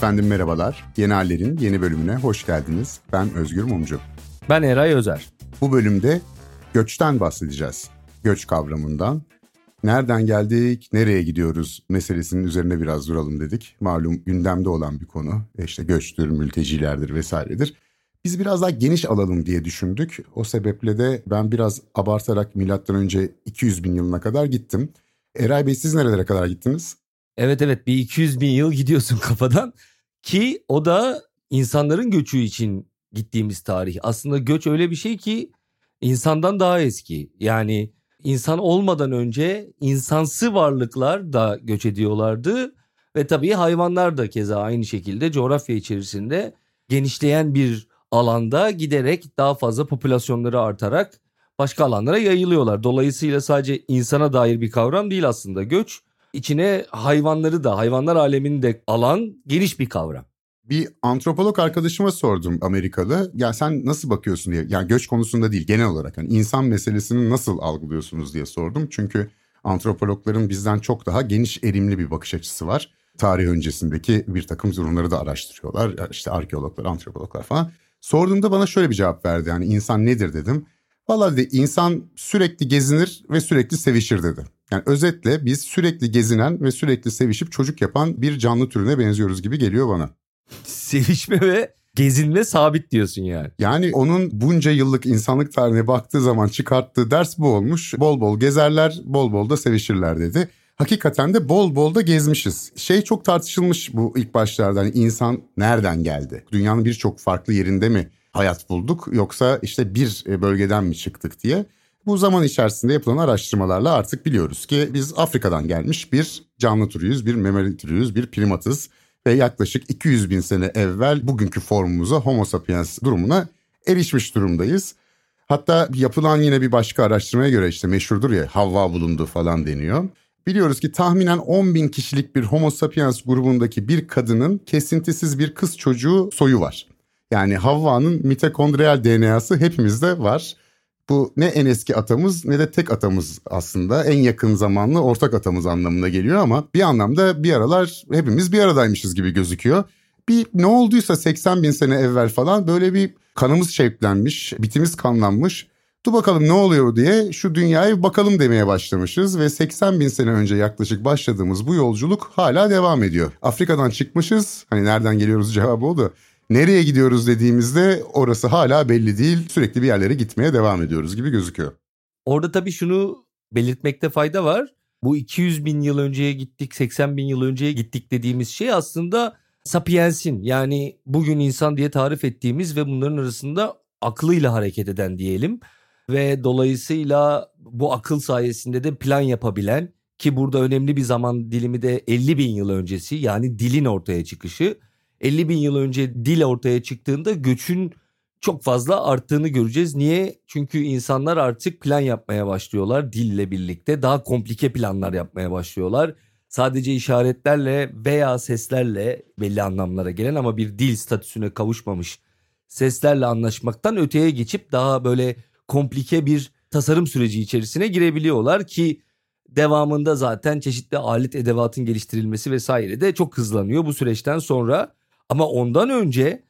Efendim merhabalar. Yeni Haller'in yeni bölümüne hoş geldiniz. Ben Özgür Mumcu. Ben Eray Özer. Bu bölümde göçten bahsedeceğiz. Göç kavramından. Nereden geldik, nereye gidiyoruz meselesinin üzerine biraz duralım dedik. Malum gündemde olan bir konu. E işte göçtür, mültecilerdir vesairedir. Biz biraz daha geniş alalım diye düşündük. O sebeple de ben biraz abartarak milattan önce 200 bin yılına kadar gittim. Eray Bey siz nerelere kadar gittiniz? Evet evet bir 200 bin yıl gidiyorsun kafadan ki o da insanların göçü için gittiğimiz tarih. Aslında göç öyle bir şey ki insandan daha eski. Yani insan olmadan önce insansı varlıklar da göç ediyorlardı ve tabii hayvanlar da keza aynı şekilde coğrafya içerisinde genişleyen bir alanda giderek daha fazla popülasyonları artarak başka alanlara yayılıyorlar. Dolayısıyla sadece insana dair bir kavram değil aslında göç. İçine hayvanları da hayvanlar alemini de alan geniş bir kavram. Bir antropolog arkadaşıma sordum Amerikalı. Ya sen nasıl bakıyorsun diye. Yani göç konusunda değil genel olarak. Yani insan meselesini nasıl algılıyorsunuz diye sordum. Çünkü antropologların bizden çok daha geniş erimli bir bakış açısı var. Tarih öncesindeki bir takım durumları da araştırıyorlar. İşte arkeologlar, antropologlar falan. Sorduğumda bana şöyle bir cevap verdi. Yani insan nedir dedim. Valla dedi insan sürekli gezinir ve sürekli sevişir dedi. Yani özetle biz sürekli gezinen ve sürekli sevişip çocuk yapan bir canlı türüne benziyoruz gibi geliyor bana. Sevişme ve gezinme sabit diyorsun yani. Yani onun bunca yıllık insanlık tarihine baktığı zaman çıkarttığı ders bu olmuş. Bol bol gezerler, bol bol da sevişirler dedi. Hakikaten de bol bol da gezmişiz. Şey çok tartışılmış bu ilk başlarda. Hani insan nereden geldi? Dünyanın birçok farklı yerinde mi hayat bulduk yoksa işte bir bölgeden mi çıktık diye. Bu zaman içerisinde yapılan araştırmalarla artık biliyoruz ki biz Afrika'dan gelmiş bir canlı türüyüz, bir memeli türüyüz, bir primatız ve yaklaşık 200 bin sene evvel bugünkü formumuza Homo sapiens durumuna erişmiş durumdayız. Hatta yapılan yine bir başka araştırmaya göre işte meşhurdur ya Havva bulundu falan deniyor. Biliyoruz ki tahminen 10 bin kişilik bir Homo sapiens grubundaki bir kadının kesintisiz bir kız çocuğu soyu var. Yani Havva'nın mitokondriyal DNA'sı hepimizde var. Bu ne en eski atamız ne de tek atamız aslında. En yakın zamanlı ortak atamız anlamına geliyor ama bir anlamda bir aralar hepimiz bir aradaymışız gibi gözüküyor. Bir ne olduysa 80 bin sene evvel falan böyle bir kanımız şevklenmiş, bitimiz kanlanmış. Dur bakalım ne oluyor diye şu dünyaya bakalım demeye başlamışız ve 80 bin sene önce yaklaşık başladığımız bu yolculuk hala devam ediyor. Afrika'dan çıkmışız hani nereden geliyoruz cevabı oldu. Nereye gidiyoruz dediğimizde orası hala belli değil. Sürekli bir yerlere gitmeye devam ediyoruz gibi gözüküyor. Orada tabii şunu belirtmekte fayda var. Bu 200 bin yıl önceye gittik, 80 bin yıl önceye gittik dediğimiz şey aslında sapiensin yani bugün insan diye tarif ettiğimiz ve bunların arasında aklıyla hareket eden diyelim. Ve dolayısıyla bu akıl sayesinde de plan yapabilen ki burada önemli bir zaman dilimi de 50 bin yıl öncesi yani dilin ortaya çıkışı 50 bin yıl önce dil ortaya çıktığında göçün çok fazla arttığını göreceğiz. Niye? Çünkü insanlar artık plan yapmaya başlıyorlar dille birlikte. Daha komplike planlar yapmaya başlıyorlar. Sadece işaretlerle veya seslerle belli anlamlara gelen ama bir dil statüsüne kavuşmamış seslerle anlaşmaktan öteye geçip daha böyle komplike bir tasarım süreci içerisine girebiliyorlar ki devamında zaten çeşitli alet edevatın geliştirilmesi vesaire de çok hızlanıyor bu süreçten sonra. Ama ondan önce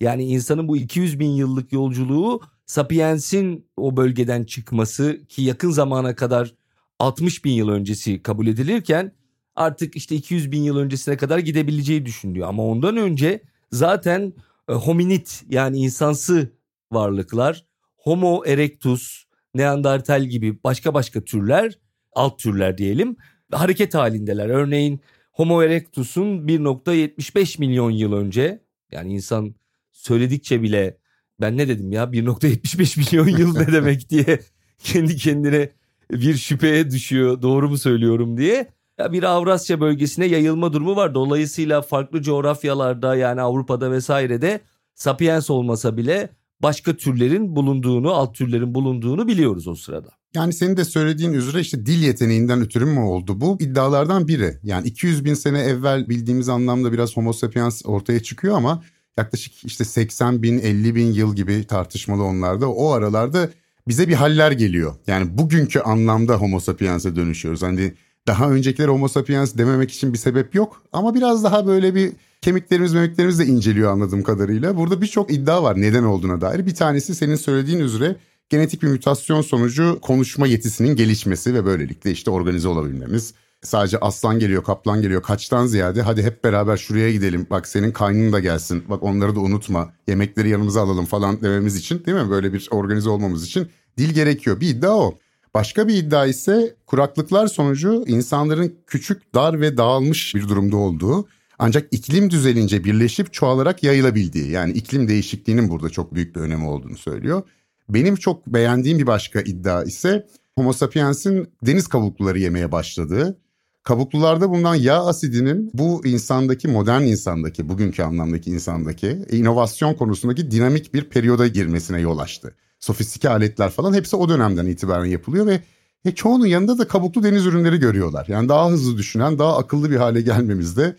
yani insanın bu 200 bin yıllık yolculuğu Sapiens'in o bölgeden çıkması ki yakın zamana kadar 60 bin yıl öncesi kabul edilirken artık işte 200 bin yıl öncesine kadar gidebileceği düşünülüyor. Ama ondan önce zaten e, hominid yani insansı varlıklar Homo erectus, Neandertal gibi başka başka türler alt türler diyelim hareket halindeler. Örneğin Homo erectus'un 1.75 milyon yıl önce yani insan söyledikçe bile ben ne dedim ya 1.75 milyon yıl ne demek diye kendi kendine bir şüpheye düşüyor doğru mu söylüyorum diye. Ya bir Avrasya bölgesine yayılma durumu var. Dolayısıyla farklı coğrafyalarda yani Avrupa'da vesairede sapiens olmasa bile başka türlerin bulunduğunu, alt türlerin bulunduğunu biliyoruz o sırada. Yani senin de söylediğin üzere işte dil yeteneğinden ötürü mü oldu bu? iddialardan biri. Yani 200 bin sene evvel bildiğimiz anlamda biraz homo sapiens ortaya çıkıyor ama yaklaşık işte 80 bin 50 bin yıl gibi tartışmalı onlarda o aralarda bize bir haller geliyor. Yani bugünkü anlamda homo sapiens'e dönüşüyoruz. Hani daha öncekiler homo sapiens dememek için bir sebep yok ama biraz daha böyle bir Kemiklerimiz memeklerimiz de inceliyor anladığım kadarıyla. Burada birçok iddia var neden olduğuna dair. Bir tanesi senin söylediğin üzere genetik bir mutasyon sonucu konuşma yetisinin gelişmesi ve böylelikle işte organize olabilmemiz. Sadece aslan geliyor, kaplan geliyor. Kaçtan ziyade hadi hep beraber şuraya gidelim. Bak senin kaynın da gelsin. Bak onları da unutma. Yemekleri yanımıza alalım falan dememiz için değil mi? Böyle bir organize olmamız için dil gerekiyor. Bir iddia o. Başka bir iddia ise kuraklıklar sonucu insanların küçük, dar ve dağılmış bir durumda olduğu ancak iklim düzelince birleşip çoğalarak yayılabildiği yani iklim değişikliğinin burada çok büyük bir önemi olduğunu söylüyor. Benim çok beğendiğim bir başka iddia ise Homo sapiens'in deniz kabukluları yemeye başladığı. Kabuklularda bulunan yağ asidinin bu insandaki modern insandaki bugünkü anlamdaki insandaki inovasyon konusundaki dinamik bir periyoda girmesine yol açtı. Sofistike aletler falan hepsi o dönemden itibaren yapılıyor ve e, çoğunun yanında da kabuklu deniz ürünleri görüyorlar. Yani daha hızlı düşünen, daha akıllı bir hale gelmemizde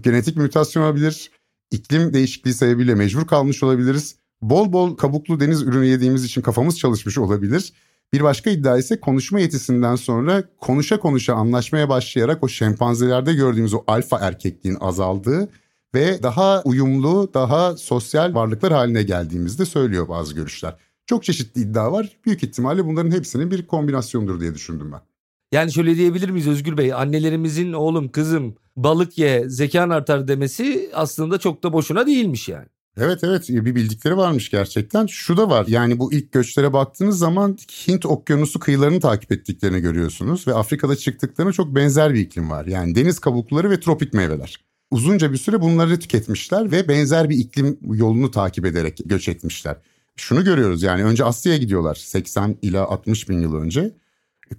genetik mutasyon olabilir, iklim değişikliği sebebiyle mecbur kalmış olabiliriz. Bol bol kabuklu deniz ürünü yediğimiz için kafamız çalışmış olabilir. Bir başka iddia ise konuşma yetisinden sonra konuşa konuşa anlaşmaya başlayarak o şempanzelerde gördüğümüz o alfa erkekliğin azaldığı ve daha uyumlu, daha sosyal varlıklar haline geldiğimizde söylüyor bazı görüşler. Çok çeşitli iddia var. Büyük ihtimalle bunların hepsinin bir kombinasyondur diye düşündüm ben. Yani şöyle diyebilir miyiz Özgür Bey? Annelerimizin oğlum kızım balık ye zekan artar demesi aslında çok da boşuna değilmiş yani. Evet evet bir bildikleri varmış gerçekten. Şu da var yani bu ilk göçlere baktığınız zaman Hint okyanusu kıyılarını takip ettiklerini görüyorsunuz. Ve Afrika'da çıktıklarına çok benzer bir iklim var. Yani deniz kabukları ve tropik meyveler. Uzunca bir süre bunları tüketmişler ve benzer bir iklim yolunu takip ederek göç etmişler. Şunu görüyoruz yani önce Asya'ya gidiyorlar 80 ila 60 bin yıl önce.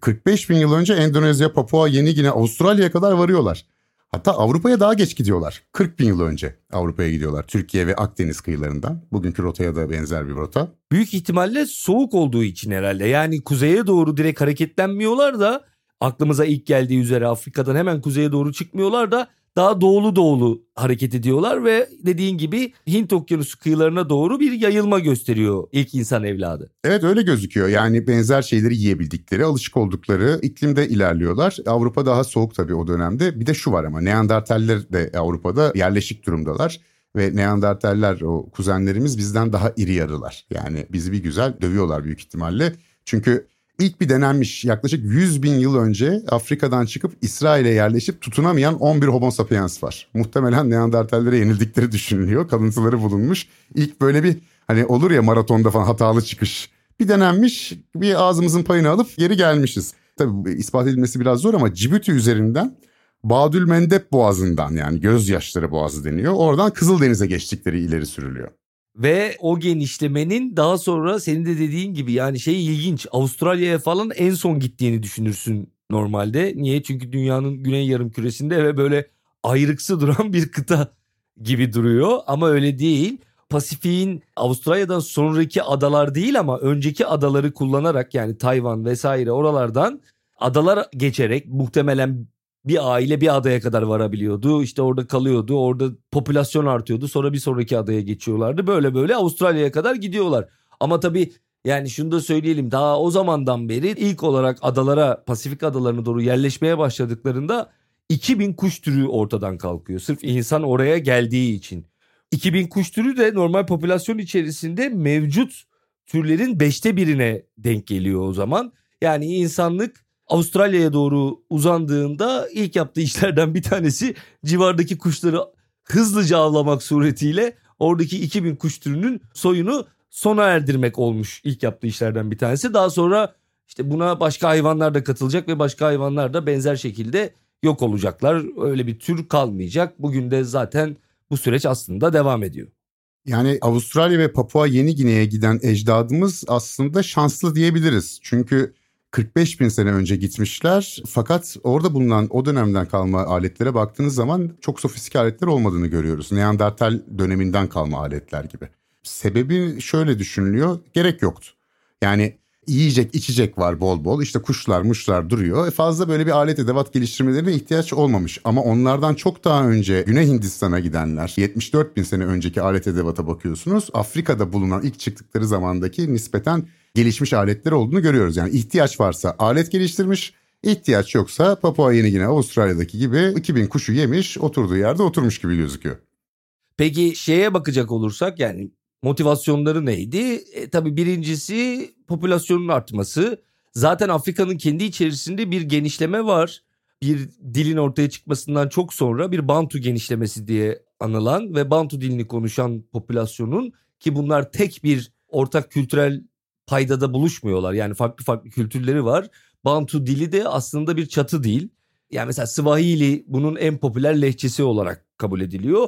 45 bin yıl önce Endonezya, Papua, Yeni Gine, Avustralya'ya kadar varıyorlar. Hatta Avrupa'ya daha geç gidiyorlar. 40 bin yıl önce Avrupa'ya gidiyorlar. Türkiye ve Akdeniz kıyılarından. Bugünkü rotaya da benzer bir rota. Büyük ihtimalle soğuk olduğu için herhalde. Yani kuzeye doğru direkt hareketlenmiyorlar da aklımıza ilk geldiği üzere Afrika'dan hemen kuzeye doğru çıkmıyorlar da daha doğulu doğulu hareket ediyorlar ve dediğin gibi Hint Okyanusu kıyılarına doğru bir yayılma gösteriyor ilk insan evladı. Evet öyle gözüküyor. Yani benzer şeyleri yiyebildikleri, alışık oldukları iklimde ilerliyorlar. Avrupa daha soğuk tabii o dönemde. Bir de şu var ama Neandertaller de Avrupa'da yerleşik durumdalar ve Neandertaller o kuzenlerimiz bizden daha iri yarılar. Yani bizi bir güzel dövüyorlar büyük ihtimalle. Çünkü İlk bir denenmiş yaklaşık 100 bin yıl önce Afrika'dan çıkıp İsrail'e yerleşip tutunamayan 11 homo sapiens var. Muhtemelen Neandertallere yenildikleri düşünülüyor. Kalıntıları bulunmuş. İlk böyle bir hani olur ya maratonda falan hatalı çıkış. Bir denenmiş bir ağzımızın payını alıp geri gelmişiz. Tabii ispat edilmesi biraz zor ama Cibuti üzerinden Badül Mendep Boğazı'ndan yani gözyaşları boğazı deniyor. Oradan Kızıldeniz'e geçtikleri ileri sürülüyor. Ve o genişlemenin daha sonra senin de dediğin gibi yani şey ilginç. Avustralya'ya falan en son gittiğini düşünürsün normalde. Niye? Çünkü dünyanın güney yarım küresinde ve böyle ayrıksı duran bir kıta gibi duruyor ama öyle değil. Pasifik'in Avustralya'dan sonraki adalar değil ama önceki adaları kullanarak yani Tayvan vesaire oralardan adalar geçerek muhtemelen bir aile bir adaya kadar varabiliyordu. İşte orada kalıyordu. Orada popülasyon artıyordu. Sonra bir sonraki adaya geçiyorlardı. Böyle böyle Avustralya'ya kadar gidiyorlar. Ama tabii yani şunu da söyleyelim daha o zamandan beri ilk olarak adalara Pasifik adalarına doğru yerleşmeye başladıklarında 2000 kuş türü ortadan kalkıyor. Sırf insan oraya geldiği için. 2000 kuş türü de normal popülasyon içerisinde mevcut türlerin beşte birine denk geliyor o zaman. Yani insanlık Avustralya'ya doğru uzandığında ilk yaptığı işlerden bir tanesi civardaki kuşları hızlıca avlamak suretiyle oradaki 2000 kuş türünün soyunu sona erdirmek olmuş ilk yaptığı işlerden bir tanesi. Daha sonra işte buna başka hayvanlar da katılacak ve başka hayvanlar da benzer şekilde yok olacaklar. Öyle bir tür kalmayacak. Bugün de zaten bu süreç aslında devam ediyor. Yani Avustralya ve Papua Yeni Gine'ye giden ecdadımız aslında şanslı diyebiliriz. Çünkü 45 bin sene önce gitmişler fakat orada bulunan o dönemden kalma aletlere baktığınız zaman çok sofistike aletler olmadığını görüyoruz. Neandertal döneminden kalma aletler gibi. Sebebi şöyle düşünülüyor gerek yoktu. Yani yiyecek içecek var bol bol işte kuşlar muşlar duruyor. E fazla böyle bir alet edevat geliştirmelerine ihtiyaç olmamış. Ama onlardan çok daha önce Güney Hindistan'a gidenler 74 bin sene önceki alet edevata bakıyorsunuz. Afrika'da bulunan ilk çıktıkları zamandaki nispeten gelişmiş aletler olduğunu görüyoruz. Yani ihtiyaç varsa alet geliştirmiş, ihtiyaç yoksa Papua Yeni Gine Avustralya'daki gibi 2000 kuşu yemiş, oturduğu yerde oturmuş gibi gözüküyor. Peki şeye bakacak olursak yani motivasyonları neydi? E, tabii birincisi popülasyonun artması. Zaten Afrika'nın kendi içerisinde bir genişleme var. Bir dilin ortaya çıkmasından çok sonra bir Bantu genişlemesi diye anılan ve Bantu dilini konuşan popülasyonun ki bunlar tek bir ortak kültürel paydada buluşmuyorlar. Yani farklı farklı kültürleri var. Bantu dili de aslında bir çatı değil. Yani mesela Swahili bunun en popüler lehçesi olarak kabul ediliyor.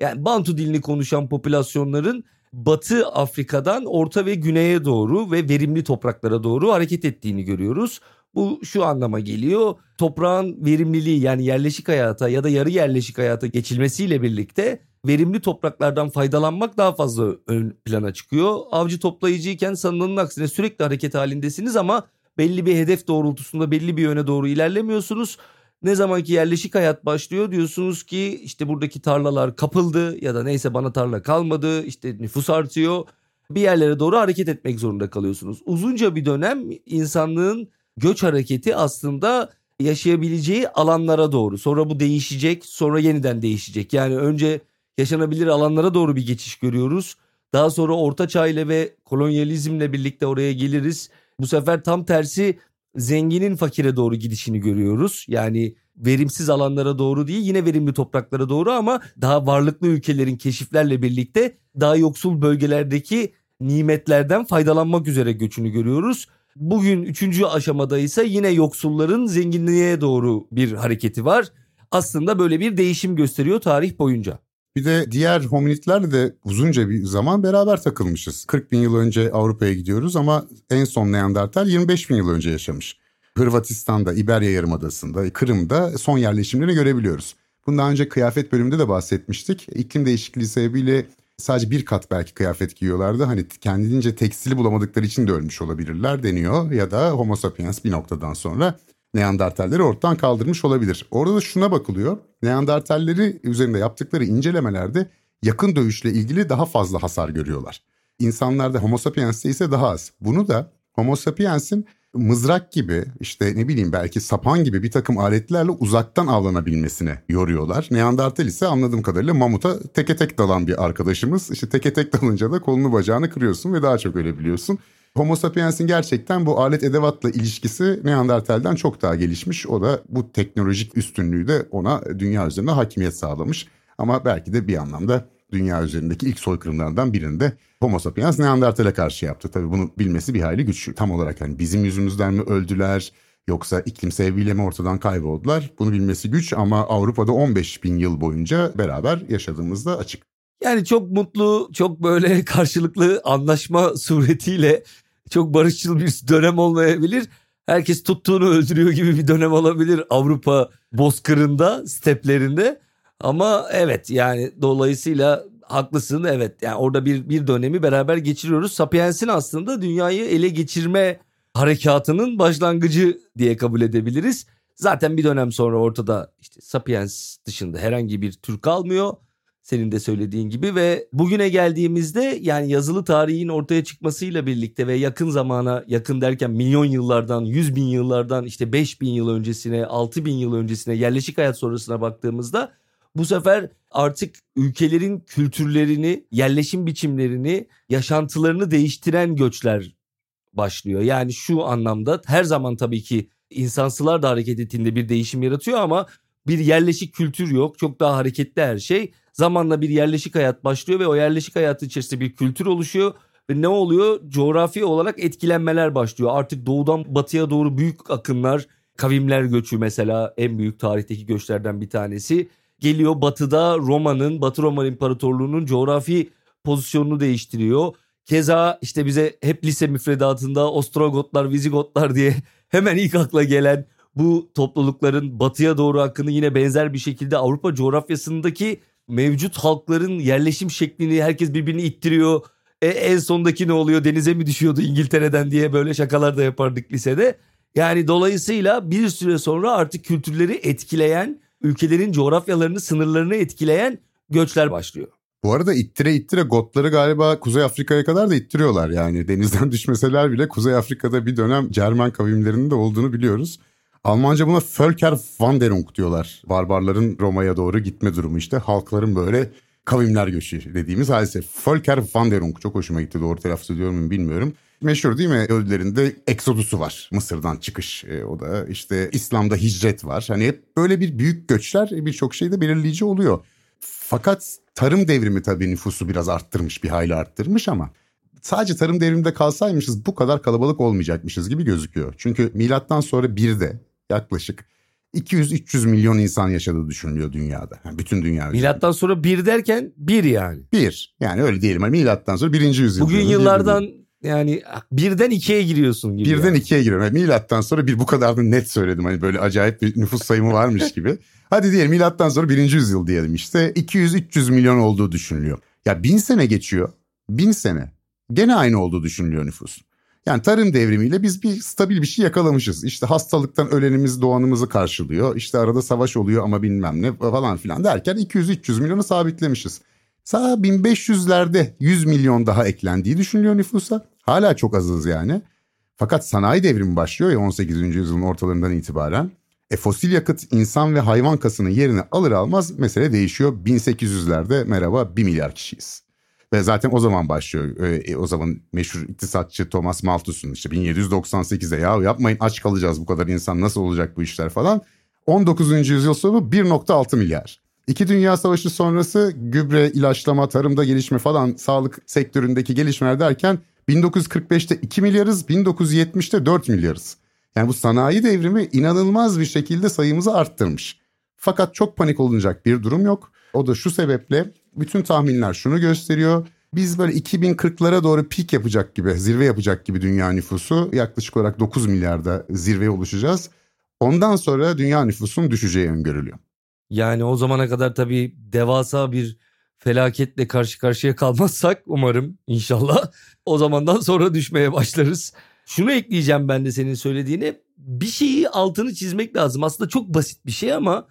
Yani Bantu dilini konuşan popülasyonların Batı Afrika'dan Orta ve Güney'e doğru ve verimli topraklara doğru hareket ettiğini görüyoruz. Bu şu anlama geliyor. Toprağın verimliliği yani yerleşik hayata ya da yarı yerleşik hayata geçilmesiyle birlikte verimli topraklardan faydalanmak daha fazla ön plana çıkıyor. Avcı toplayıcıyken sanılanın aksine sürekli hareket halindesiniz ama belli bir hedef doğrultusunda belli bir yöne doğru ilerlemiyorsunuz. Ne zamanki yerleşik hayat başlıyor diyorsunuz ki işte buradaki tarlalar kapıldı ya da neyse bana tarla kalmadı işte nüfus artıyor. Bir yerlere doğru hareket etmek zorunda kalıyorsunuz. Uzunca bir dönem insanlığın göç hareketi aslında yaşayabileceği alanlara doğru. Sonra bu değişecek, sonra yeniden değişecek. Yani önce yaşanabilir alanlara doğru bir geçiş görüyoruz. Daha sonra Orta Çağ ile ve kolonyalizmle birlikte oraya geliriz. Bu sefer tam tersi zenginin fakire doğru gidişini görüyoruz. Yani verimsiz alanlara doğru değil yine verimli topraklara doğru ama daha varlıklı ülkelerin keşiflerle birlikte daha yoksul bölgelerdeki nimetlerden faydalanmak üzere göçünü görüyoruz. Bugün üçüncü aşamada ise yine yoksulların zenginliğe doğru bir hareketi var. Aslında böyle bir değişim gösteriyor tarih boyunca. Bir de diğer hominitlerle de uzunca bir zaman beraber takılmışız. 40 bin yıl önce Avrupa'ya gidiyoruz ama en son Neandertal 25 bin yıl önce yaşamış. Hırvatistan'da, İberya Yarımadası'nda, Kırım'da son yerleşimlerini görebiliyoruz. Bundan önce kıyafet bölümünde de bahsetmiştik. İklim değişikliği sebebiyle sadece bir kat belki kıyafet giyiyorlardı. Hani kendince tekstili bulamadıkları için de ölmüş olabilirler deniyor. Ya da homo sapiens bir noktadan sonra Neandertalleri ortadan kaldırmış olabilir. Orada da şuna bakılıyor. Neandertalleri üzerinde yaptıkları incelemelerde yakın dövüşle ilgili daha fazla hasar görüyorlar. İnsanlarda Homo sapiens'te ise daha az. Bunu da Homo sapiens'in mızrak gibi işte ne bileyim belki sapan gibi bir takım aletlerle uzaktan avlanabilmesine yoruyorlar. Neandertal ise anladığım kadarıyla mamuta teke tek dalan bir arkadaşımız. İşte teke tek dalınca da kolunu bacağını kırıyorsun ve daha çok ölebiliyorsun. Homo sapiens'in gerçekten bu alet edevatla ilişkisi Neandertal'den çok daha gelişmiş. O da bu teknolojik üstünlüğü de ona dünya üzerinde hakimiyet sağlamış. Ama belki de bir anlamda dünya üzerindeki ilk soykırımlardan birinde Homo sapiens Neandertal'e karşı yaptı. Tabii bunu bilmesi bir hayli güç. Tam olarak hani bizim yüzümüzden mi öldüler yoksa iklim sebebiyle mi ortadan kayboldular? Bunu bilmesi güç ama Avrupa'da 15 bin yıl boyunca beraber yaşadığımızda açık. Yani çok mutlu, çok böyle karşılıklı anlaşma suretiyle çok barışçıl bir dönem olmayabilir. Herkes tuttuğunu öldürüyor gibi bir dönem olabilir Avrupa bozkırında, steplerinde. Ama evet yani dolayısıyla haklısın evet yani orada bir bir dönemi beraber geçiriyoruz. Sapiens'in aslında dünyayı ele geçirme harekatının başlangıcı diye kabul edebiliriz. Zaten bir dönem sonra ortada işte Sapiens dışında herhangi bir tür kalmıyor. Senin de söylediğin gibi ve bugüne geldiğimizde yani yazılı tarihin ortaya çıkmasıyla birlikte ve yakın zamana yakın derken milyon yıllardan, yüz bin yıllardan işte beş bin yıl öncesine, altı bin yıl öncesine yerleşik hayat sonrasına baktığımızda bu sefer artık ülkelerin kültürlerini, yerleşim biçimlerini, yaşantılarını değiştiren göçler başlıyor. Yani şu anlamda her zaman tabii ki insansılar da hareket ettiğinde bir değişim yaratıyor ama bir yerleşik kültür yok. Çok daha hareketli her şey. Zamanla bir yerleşik hayat başlıyor ve o yerleşik hayatın içerisinde bir kültür oluşuyor. Ve ne oluyor? Coğrafi olarak etkilenmeler başlıyor. Artık doğudan batıya doğru büyük akınlar, kavimler göçü mesela en büyük tarihteki göçlerden bir tanesi. Geliyor batıda Roma'nın, Batı Roma İmparatorluğu'nun coğrafi pozisyonunu değiştiriyor. Keza işte bize hep lise müfredatında Ostrogotlar, Vizigotlar diye hemen ilk akla gelen bu toplulukların batıya doğru akını yine benzer bir şekilde Avrupa coğrafyasındaki mevcut halkların yerleşim şeklini herkes birbirini ittiriyor. E, en sondaki ne oluyor denize mi düşüyordu İngiltere'den diye böyle şakalar da yapardık lisede. Yani dolayısıyla bir süre sonra artık kültürleri etkileyen, ülkelerin coğrafyalarını, sınırlarını etkileyen göçler başlıyor. Bu arada ittire ittire Gotları galiba Kuzey Afrika'ya kadar da ittiriyorlar yani. Denizden düşmeseler bile Kuzey Afrika'da bir dönem Cermen kavimlerinin de olduğunu biliyoruz. Almanca buna Völkerwanderung diyorlar. Barbarların Roma'ya doğru gitme durumu işte. Halkların böyle kavimler göçü dediğimiz hadise. Volker çok hoşuma gitti doğru telaffuz ediyorum mu bilmiyorum. Meşhur değil mi ölülerinde Exodus'u var. Mısır'dan çıkış e, o da işte İslam'da hicret var. Hani hep böyle bir büyük göçler birçok şeyde belirleyici oluyor. Fakat tarım devrimi tabii nüfusu biraz arttırmış bir hayli arttırmış ama sadece tarım devriminde kalsaymışız bu kadar kalabalık olmayacakmışız gibi gözüküyor. Çünkü milattan sonra bir de yaklaşık 200-300 milyon insan yaşadığı düşünülüyor dünyada. Yani bütün dünya Milattan sonra bir derken bir yani. Bir. Yani öyle diyelim. Hani milattan sonra birinci yüzyıl. Bugün yıllardan yani birden ikiye giriyorsun gibi. Birden yani. ikiye giriyorum. Yani milattan sonra bir bu kadar da net söyledim. Hani böyle acayip bir nüfus sayımı varmış gibi. Hadi diyelim milattan sonra birinci yüzyıl diyelim işte. 200-300 milyon olduğu düşünülüyor. Ya bin sene geçiyor. Bin sene. Gene aynı olduğu düşünülüyor nüfus. Yani tarım devrimiyle biz bir stabil bir şey yakalamışız. İşte hastalıktan ölenimiz doğanımızı karşılıyor. İşte arada savaş oluyor ama bilmem ne falan filan derken 200-300 milyonu sabitlemişiz. Sağ 1500'lerde 100 milyon daha eklendiği düşünülüyor nüfusa. Hala çok azız yani. Fakat sanayi devrimi başlıyor ya 18. yüzyılın ortalarından itibaren. E fosil yakıt insan ve hayvan kasının yerini alır almaz mesele değişiyor. 1800'lerde merhaba 1 milyar kişiyiz. Ve zaten o zaman başlıyor. E, o zaman meşhur iktisatçı Thomas Malthus'un işte 1798'de ya yapmayın aç kalacağız bu kadar insan nasıl olacak bu işler falan. 19. yüzyıl sonu 1.6 milyar. İki Dünya Savaşı sonrası gübre, ilaçlama, tarımda gelişme falan sağlık sektöründeki gelişmeler derken 1945'te 2 milyarız, 1970'te 4 milyarız. Yani bu sanayi devrimi inanılmaz bir şekilde sayımızı arttırmış. Fakat çok panik olunacak bir durum yok. O da şu sebeple bütün tahminler şunu gösteriyor. Biz böyle 2040'lara doğru pik yapacak gibi, zirve yapacak gibi dünya nüfusu yaklaşık olarak 9 milyarda zirveye ulaşacağız. Ondan sonra dünya nüfusunun düşeceği öngörülüyor. Yani o zamana kadar tabii devasa bir felaketle karşı karşıya kalmazsak umarım inşallah o zamandan sonra düşmeye başlarız. Şunu ekleyeceğim ben de senin söylediğine. Bir şeyi altını çizmek lazım. Aslında çok basit bir şey ama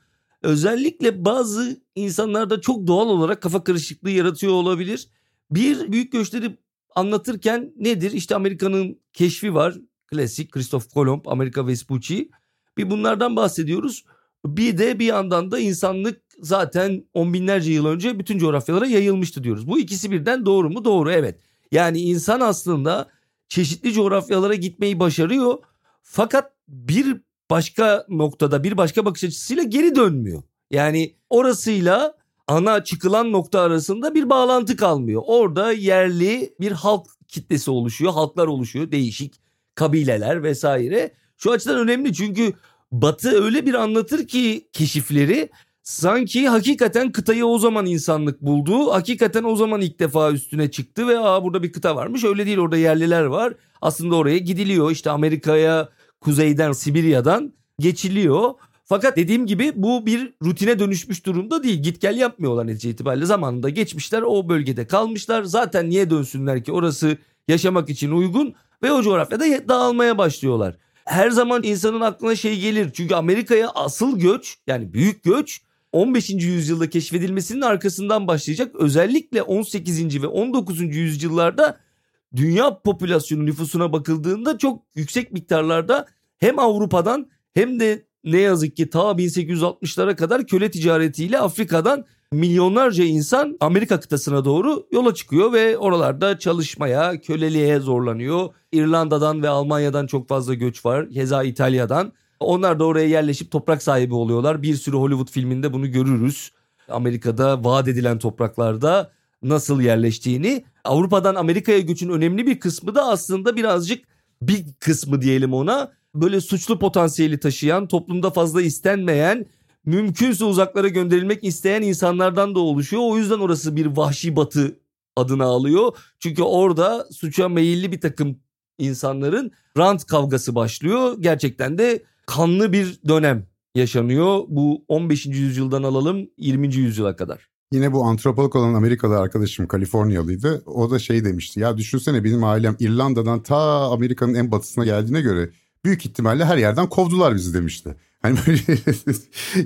özellikle bazı insanlarda çok doğal olarak kafa karışıklığı yaratıyor olabilir. Bir büyük göçleri anlatırken nedir? İşte Amerika'nın keşfi var. Klasik Christoph Kolomb, Amerika Vespucci. Bir bunlardan bahsediyoruz. Bir de bir yandan da insanlık zaten on binlerce yıl önce bütün coğrafyalara yayılmıştı diyoruz. Bu ikisi birden doğru mu? Doğru evet. Yani insan aslında çeşitli coğrafyalara gitmeyi başarıyor. Fakat bir başka noktada bir başka bakış açısıyla geri dönmüyor. Yani orasıyla ana çıkılan nokta arasında bir bağlantı kalmıyor. Orada yerli bir halk kitlesi oluşuyor, halklar oluşuyor, değişik kabileler vesaire. Şu açıdan önemli çünkü Batı öyle bir anlatır ki keşifleri sanki hakikaten kıtayı o zaman insanlık buldu. Hakikaten o zaman ilk defa üstüne çıktı ve aa burada bir kıta varmış. Öyle değil orada yerliler var. Aslında oraya gidiliyor. İşte Amerika'ya kuzeyden Sibirya'dan geçiliyor. Fakat dediğim gibi bu bir rutine dönüşmüş durumda değil. Git gel yapmıyorlar netice itibariyle. Zamanında geçmişler o bölgede kalmışlar. Zaten niye dönsünler ki orası yaşamak için uygun ve o coğrafyada dağılmaya başlıyorlar. Her zaman insanın aklına şey gelir. Çünkü Amerika'ya asıl göç yani büyük göç 15. yüzyılda keşfedilmesinin arkasından başlayacak. Özellikle 18. ve 19. yüzyıllarda dünya popülasyonu nüfusuna bakıldığında çok yüksek miktarlarda hem Avrupa'dan hem de ne yazık ki ta 1860'lara kadar köle ticaretiyle Afrika'dan milyonlarca insan Amerika kıtasına doğru yola çıkıyor ve oralarda çalışmaya, köleliğe zorlanıyor. İrlanda'dan ve Almanya'dan çok fazla göç var. Keza İtalya'dan. Onlar da oraya yerleşip toprak sahibi oluyorlar. Bir sürü Hollywood filminde bunu görürüz. Amerika'da vaat edilen topraklarda nasıl yerleştiğini. Avrupa'dan Amerika'ya göçün önemli bir kısmı da aslında birazcık bir kısmı diyelim ona böyle suçlu potansiyeli taşıyan, toplumda fazla istenmeyen, mümkünse uzaklara gönderilmek isteyen insanlardan da oluşuyor. O yüzden orası bir vahşi batı adını alıyor. Çünkü orada suça meyilli bir takım insanların rant kavgası başlıyor. Gerçekten de kanlı bir dönem yaşanıyor. Bu 15. yüzyıldan alalım 20. yüzyıla kadar. Yine bu antropolog olan Amerikalı arkadaşım Kaliforniyalıydı. O da şey demişti. Ya düşünsene benim ailem İrlanda'dan ta Amerika'nın en batısına geldiğine göre büyük ihtimalle her yerden kovdular bizi demişti. Hani böyle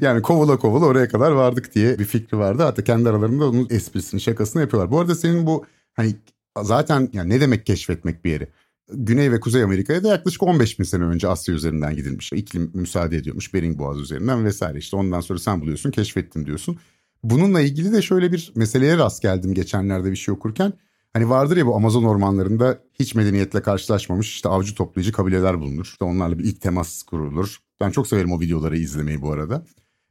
yani kovula kovula oraya kadar vardık diye bir fikri vardı. Hatta kendi aralarında onun esprisini şakasını yapıyorlar. Bu arada senin bu hani zaten yani ne demek keşfetmek bir yeri? Güney ve Kuzey Amerika'ya da yaklaşık 15 bin sene önce Asya üzerinden gidilmiş. İklim müsaade ediyormuş Bering Boğazı üzerinden vesaire. İşte ondan sonra sen buluyorsun keşfettim diyorsun. Bununla ilgili de şöyle bir meseleye rast geldim geçenlerde bir şey okurken. Hani vardır ya bu Amazon ormanlarında hiç medeniyetle karşılaşmamış işte avcı toplayıcı kabileler bulunur. İşte onlarla bir ilk temas kurulur. Ben çok severim o videoları izlemeyi bu arada.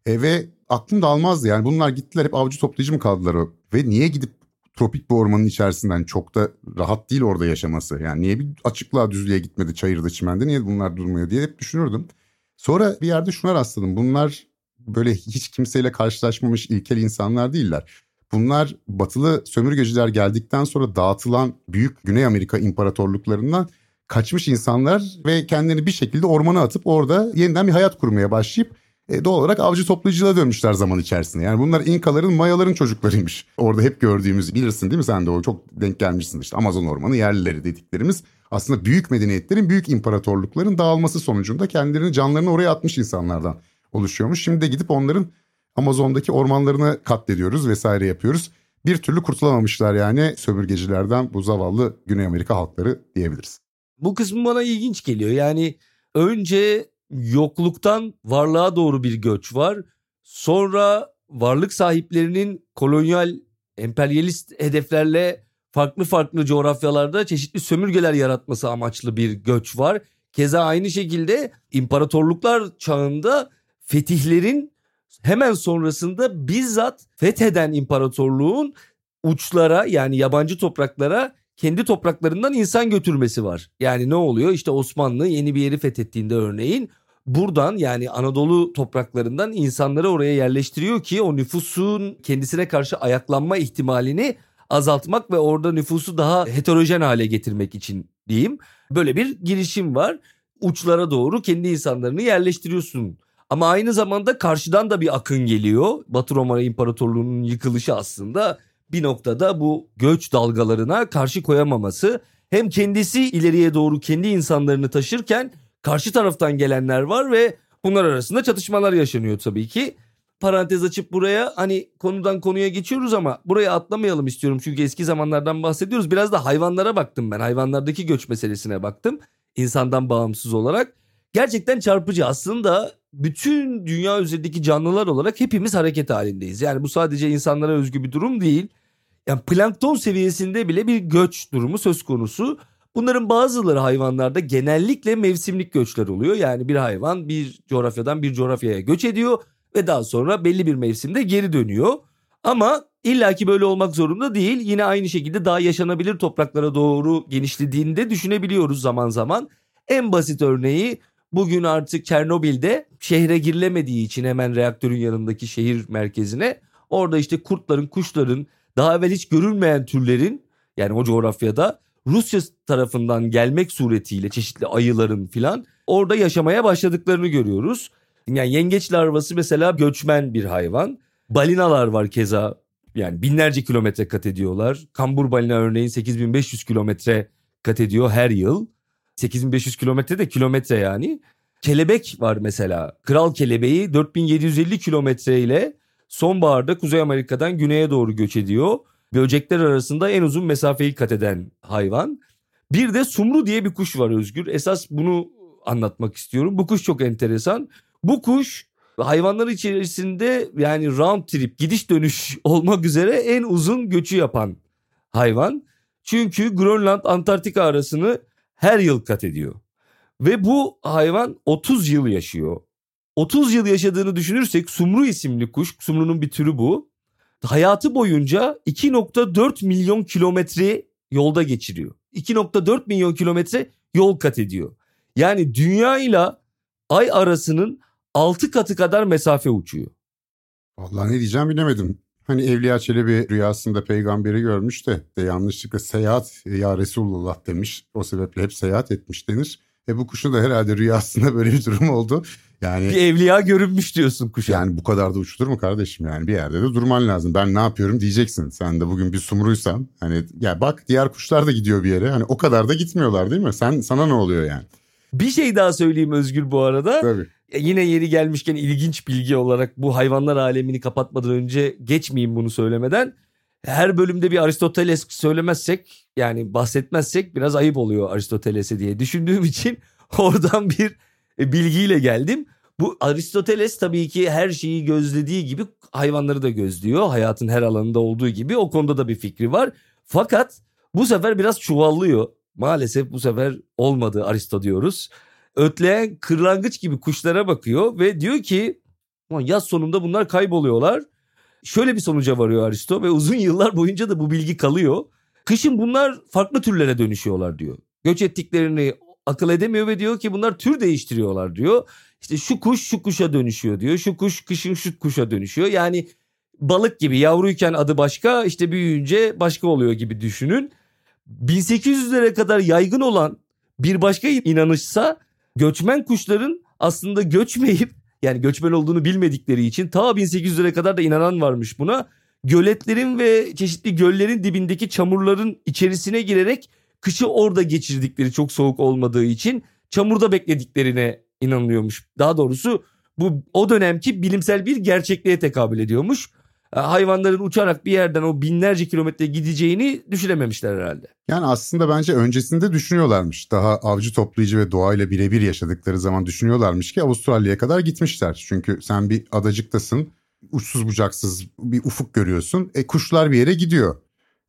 E, ve aklım da almazdı yani bunlar gittiler hep avcı toplayıcı mı kaldılar o? Ve niye gidip tropik bir ormanın içerisinden çok da rahat değil orada yaşaması. Yani niye bir açıklığa düzlüğe gitmedi çayırda çimende niye bunlar durmuyor diye hep düşünürdüm. Sonra bir yerde şuna rastladım. Bunlar böyle hiç kimseyle karşılaşmamış ilkel insanlar değiller. Bunlar batılı sömürgeciler geldikten sonra dağıtılan büyük Güney Amerika imparatorluklarından kaçmış insanlar ve kendini bir şekilde ormana atıp orada yeniden bir hayat kurmaya başlayıp e, doğal olarak avcı toplayıcılığa dönmüşler zaman içerisinde. Yani bunlar İnkaların, Mayaların çocuklarıymış. Orada hep gördüğümüz bilirsin değil mi sen de o çok denk gelmişsin işte Amazon ormanı yerlileri dediklerimiz. Aslında büyük medeniyetlerin, büyük imparatorlukların dağılması sonucunda kendilerini canlarını oraya atmış insanlardan oluşuyormuş. Şimdi de gidip onların Amazon'daki ormanlarını katlediyoruz vesaire yapıyoruz. Bir türlü kurtulamamışlar yani sömürgecilerden bu zavallı Güney Amerika halkları diyebiliriz. Bu kısmı bana ilginç geliyor. Yani önce yokluktan varlığa doğru bir göç var. Sonra varlık sahiplerinin kolonyal emperyalist hedeflerle farklı farklı coğrafyalarda çeşitli sömürgeler yaratması amaçlı bir göç var. Keza aynı şekilde imparatorluklar çağında fetihlerin hemen sonrasında bizzat fetheden imparatorluğun uçlara yani yabancı topraklara kendi topraklarından insan götürmesi var. Yani ne oluyor? İşte Osmanlı yeni bir yeri fethettiğinde örneğin buradan yani Anadolu topraklarından insanları oraya yerleştiriyor ki o nüfusun kendisine karşı ayaklanma ihtimalini azaltmak ve orada nüfusu daha heterojen hale getirmek için diyeyim. Böyle bir girişim var. Uçlara doğru kendi insanlarını yerleştiriyorsun. Ama aynı zamanda karşıdan da bir akın geliyor. Batı Roma İmparatorluğu'nun yıkılışı aslında bir noktada bu göç dalgalarına karşı koyamaması. Hem kendisi ileriye doğru kendi insanlarını taşırken karşı taraftan gelenler var ve bunlar arasında çatışmalar yaşanıyor tabii ki. Parantez açıp buraya hani konudan konuya geçiyoruz ama buraya atlamayalım istiyorum çünkü eski zamanlardan bahsediyoruz. Biraz da hayvanlara baktım ben hayvanlardaki göç meselesine baktım insandan bağımsız olarak. Gerçekten çarpıcı aslında bütün dünya üzerindeki canlılar olarak hepimiz hareket halindeyiz. Yani bu sadece insanlara özgü bir durum değil. Yani plankton seviyesinde bile bir göç durumu söz konusu. Bunların bazıları hayvanlarda genellikle mevsimlik göçler oluyor. Yani bir hayvan bir coğrafyadan bir coğrafyaya göç ediyor ve daha sonra belli bir mevsimde geri dönüyor. Ama illaki böyle olmak zorunda değil. Yine aynı şekilde daha yaşanabilir topraklara doğru genişlediğinde düşünebiliyoruz zaman zaman. En basit örneği bugün artık Çernobil'de şehre girilemediği için hemen reaktörün yanındaki şehir merkezine orada işte kurtların, kuşların, daha evvel hiç görülmeyen türlerin yani o coğrafyada Rusya tarafından gelmek suretiyle çeşitli ayıların filan orada yaşamaya başladıklarını görüyoruz. Yani yengeç larvası mesela göçmen bir hayvan. Balinalar var keza yani binlerce kilometre kat ediyorlar. Kambur balina örneğin 8500 kilometre kat ediyor her yıl. 8500 kilometre de kilometre yani. Kelebek var mesela. Kral kelebeği 4750 kilometre ile sonbaharda Kuzey Amerika'dan güneye doğru göç ediyor. Böcekler arasında en uzun mesafeyi kat eden hayvan. Bir de sumru diye bir kuş var Özgür. Esas bunu anlatmak istiyorum. Bu kuş çok enteresan. Bu kuş hayvanlar içerisinde yani round trip gidiş dönüş olmak üzere en uzun göçü yapan hayvan. Çünkü Grönland Antarktika arasını her yıl kat ediyor. Ve bu hayvan 30 yıl yaşıyor. 30 yıl yaşadığını düşünürsek Sumru isimli kuş, Sumru'nun bir türü bu. Hayatı boyunca 2.4 milyon kilometre yolda geçiriyor. 2.4 milyon kilometre yol kat ediyor. Yani dünya ile ay arasının 6 katı kadar mesafe uçuyor. Vallahi ne diyeceğim bilemedim. Hani Evliya Çelebi rüyasında peygamberi görmüş de, de yanlışlıkla seyahat ya Resulullah demiş. O sebeple hep seyahat etmiş denir. E bu kuşun da herhalde rüyasında böyle bir durum oldu. Yani bir evliya görünmüş diyorsun kuşa. Yani bu kadar da uçulur mu kardeşim yani bir yerde de durman lazım. Ben ne yapıyorum diyeceksin. Sen de bugün bir sumruysan hani ya bak diğer kuşlar da gidiyor bir yere. Hani o kadar da gitmiyorlar değil mi? Sen sana ne oluyor yani? Bir şey daha söyleyeyim Özgür bu arada. Tabii. E, yine yeri gelmişken ilginç bilgi olarak bu hayvanlar alemini kapatmadan önce geçmeyeyim bunu söylemeden. Her bölümde bir Aristoteles söylemezsek yani bahsetmezsek biraz ayıp oluyor Aristoteles'e diye düşündüğüm için oradan bir e, bilgiyle geldim. Bu Aristoteles tabii ki her şeyi gözlediği gibi hayvanları da gözlüyor. Hayatın her alanında olduğu gibi o konuda da bir fikri var. Fakat bu sefer biraz çuvallıyor. Maalesef bu sefer olmadı Aristo diyoruz. Ötleyen kırlangıç gibi kuşlara bakıyor ve diyor ki yaz sonunda bunlar kayboluyorlar. Şöyle bir sonuca varıyor Aristo ve uzun yıllar boyunca da bu bilgi kalıyor. Kışın bunlar farklı türlere dönüşüyorlar diyor. Göç ettiklerini akıl edemiyor ve diyor ki bunlar tür değiştiriyorlar diyor. İşte şu kuş şu kuşa dönüşüyor diyor. Şu kuş kışın şu kuşa dönüşüyor. Yani balık gibi yavruyken adı başka işte büyüyünce başka oluyor gibi düşünün. 1800'lere kadar yaygın olan bir başka inanışsa göçmen kuşların aslında göçmeyip yani göçmen olduğunu bilmedikleri için ta 1800'lere kadar da inanan varmış buna. Göletlerin ve çeşitli göllerin dibindeki çamurların içerisine girerek kışı orada geçirdikleri çok soğuk olmadığı için çamurda beklediklerine inanılıyormuş. Daha doğrusu bu o dönemki bilimsel bir gerçekliğe tekabül ediyormuş. E, hayvanların uçarak bir yerden o binlerce kilometre gideceğini düşünememişler herhalde. Yani aslında bence öncesinde düşünüyorlarmış. Daha avcı toplayıcı ve doğayla birebir yaşadıkları zaman düşünüyorlarmış ki Avustralya'ya kadar gitmişler. Çünkü sen bir adacıktasın, uçsuz bucaksız bir ufuk görüyorsun. E kuşlar bir yere gidiyor.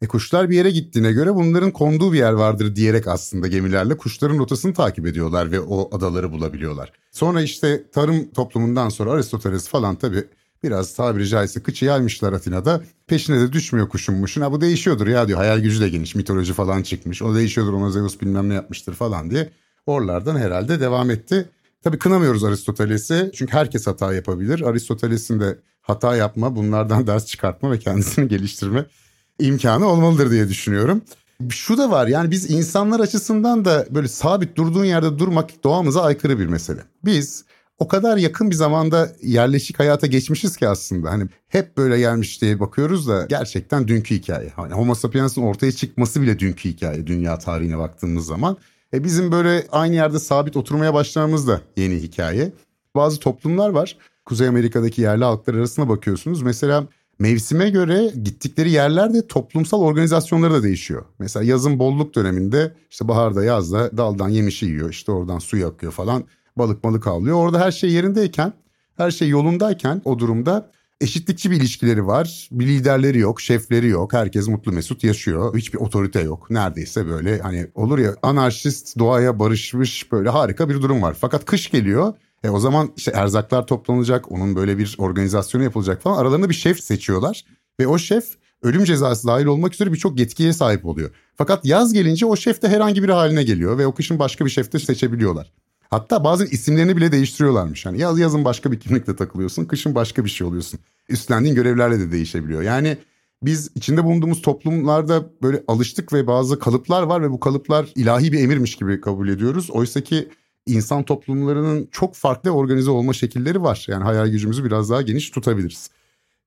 E kuşlar bir yere gittiğine göre bunların konduğu bir yer vardır diyerek aslında gemilerle kuşların rotasını takip ediyorlar ve o adaları bulabiliyorlar. Sonra işte tarım toplumundan sonra Aristoteles falan tabii biraz tabiri caizse kıçı yaymışlar Atina'da. Peşine de düşmüyor kuşunmuşun. Ha bu değişiyordur ya diyor. Hayal gücü de geniş. Mitoloji falan çıkmış. O değişiyordur ona Zeus bilmem ne yapmıştır falan diye. Oralardan herhalde devam etti. Tabii kınamıyoruz Aristoteles'i. Çünkü herkes hata yapabilir. Aristoteles'in de hata yapma, bunlardan ders çıkartma ve kendisini geliştirme imkanı olmalıdır diye düşünüyorum. Şu da var yani biz insanlar açısından da böyle sabit durduğun yerde durmak doğamıza aykırı bir mesele. Biz o kadar yakın bir zamanda yerleşik hayata geçmişiz ki aslında. Hani hep böyle gelmiş diye bakıyoruz da gerçekten dünkü hikaye. Hani Homo sapiens'in ortaya çıkması bile dünkü hikaye dünya tarihine baktığımız zaman. E bizim böyle aynı yerde sabit oturmaya başlamamız da yeni hikaye. Bazı toplumlar var. Kuzey Amerika'daki yerli halklar arasına bakıyorsunuz. Mesela mevsime göre gittikleri yerlerde toplumsal organizasyonları da değişiyor. Mesela yazın bolluk döneminde işte baharda yazda daldan yemişi yiyor. işte oradan su yakıyor falan balık balık avlıyor. Orada her şey yerindeyken her şey yolundayken o durumda eşitlikçi bir ilişkileri var. Bir liderleri yok, şefleri yok. Herkes mutlu mesut yaşıyor. Hiçbir otorite yok. Neredeyse böyle hani olur ya anarşist doğaya barışmış böyle harika bir durum var. Fakat kış geliyor. E o zaman işte erzaklar toplanacak. Onun böyle bir organizasyonu yapılacak falan. Aralarında bir şef seçiyorlar. Ve o şef ölüm cezası dahil olmak üzere birçok yetkiye sahip oluyor. Fakat yaz gelince o şef de herhangi bir haline geliyor ve o kışın başka bir şef de seçebiliyorlar. Hatta bazen isimlerini bile değiştiriyorlarmış. Yani yaz yazın başka bir kimlikle takılıyorsun, kışın başka bir şey oluyorsun. Üstlendiğin görevlerle de değişebiliyor. Yani biz içinde bulunduğumuz toplumlarda böyle alıştık ve bazı kalıplar var ve bu kalıplar ilahi bir emirmiş gibi kabul ediyoruz. Oysa ki insan toplumlarının çok farklı organize olma şekilleri var. Yani hayal gücümüzü biraz daha geniş tutabiliriz.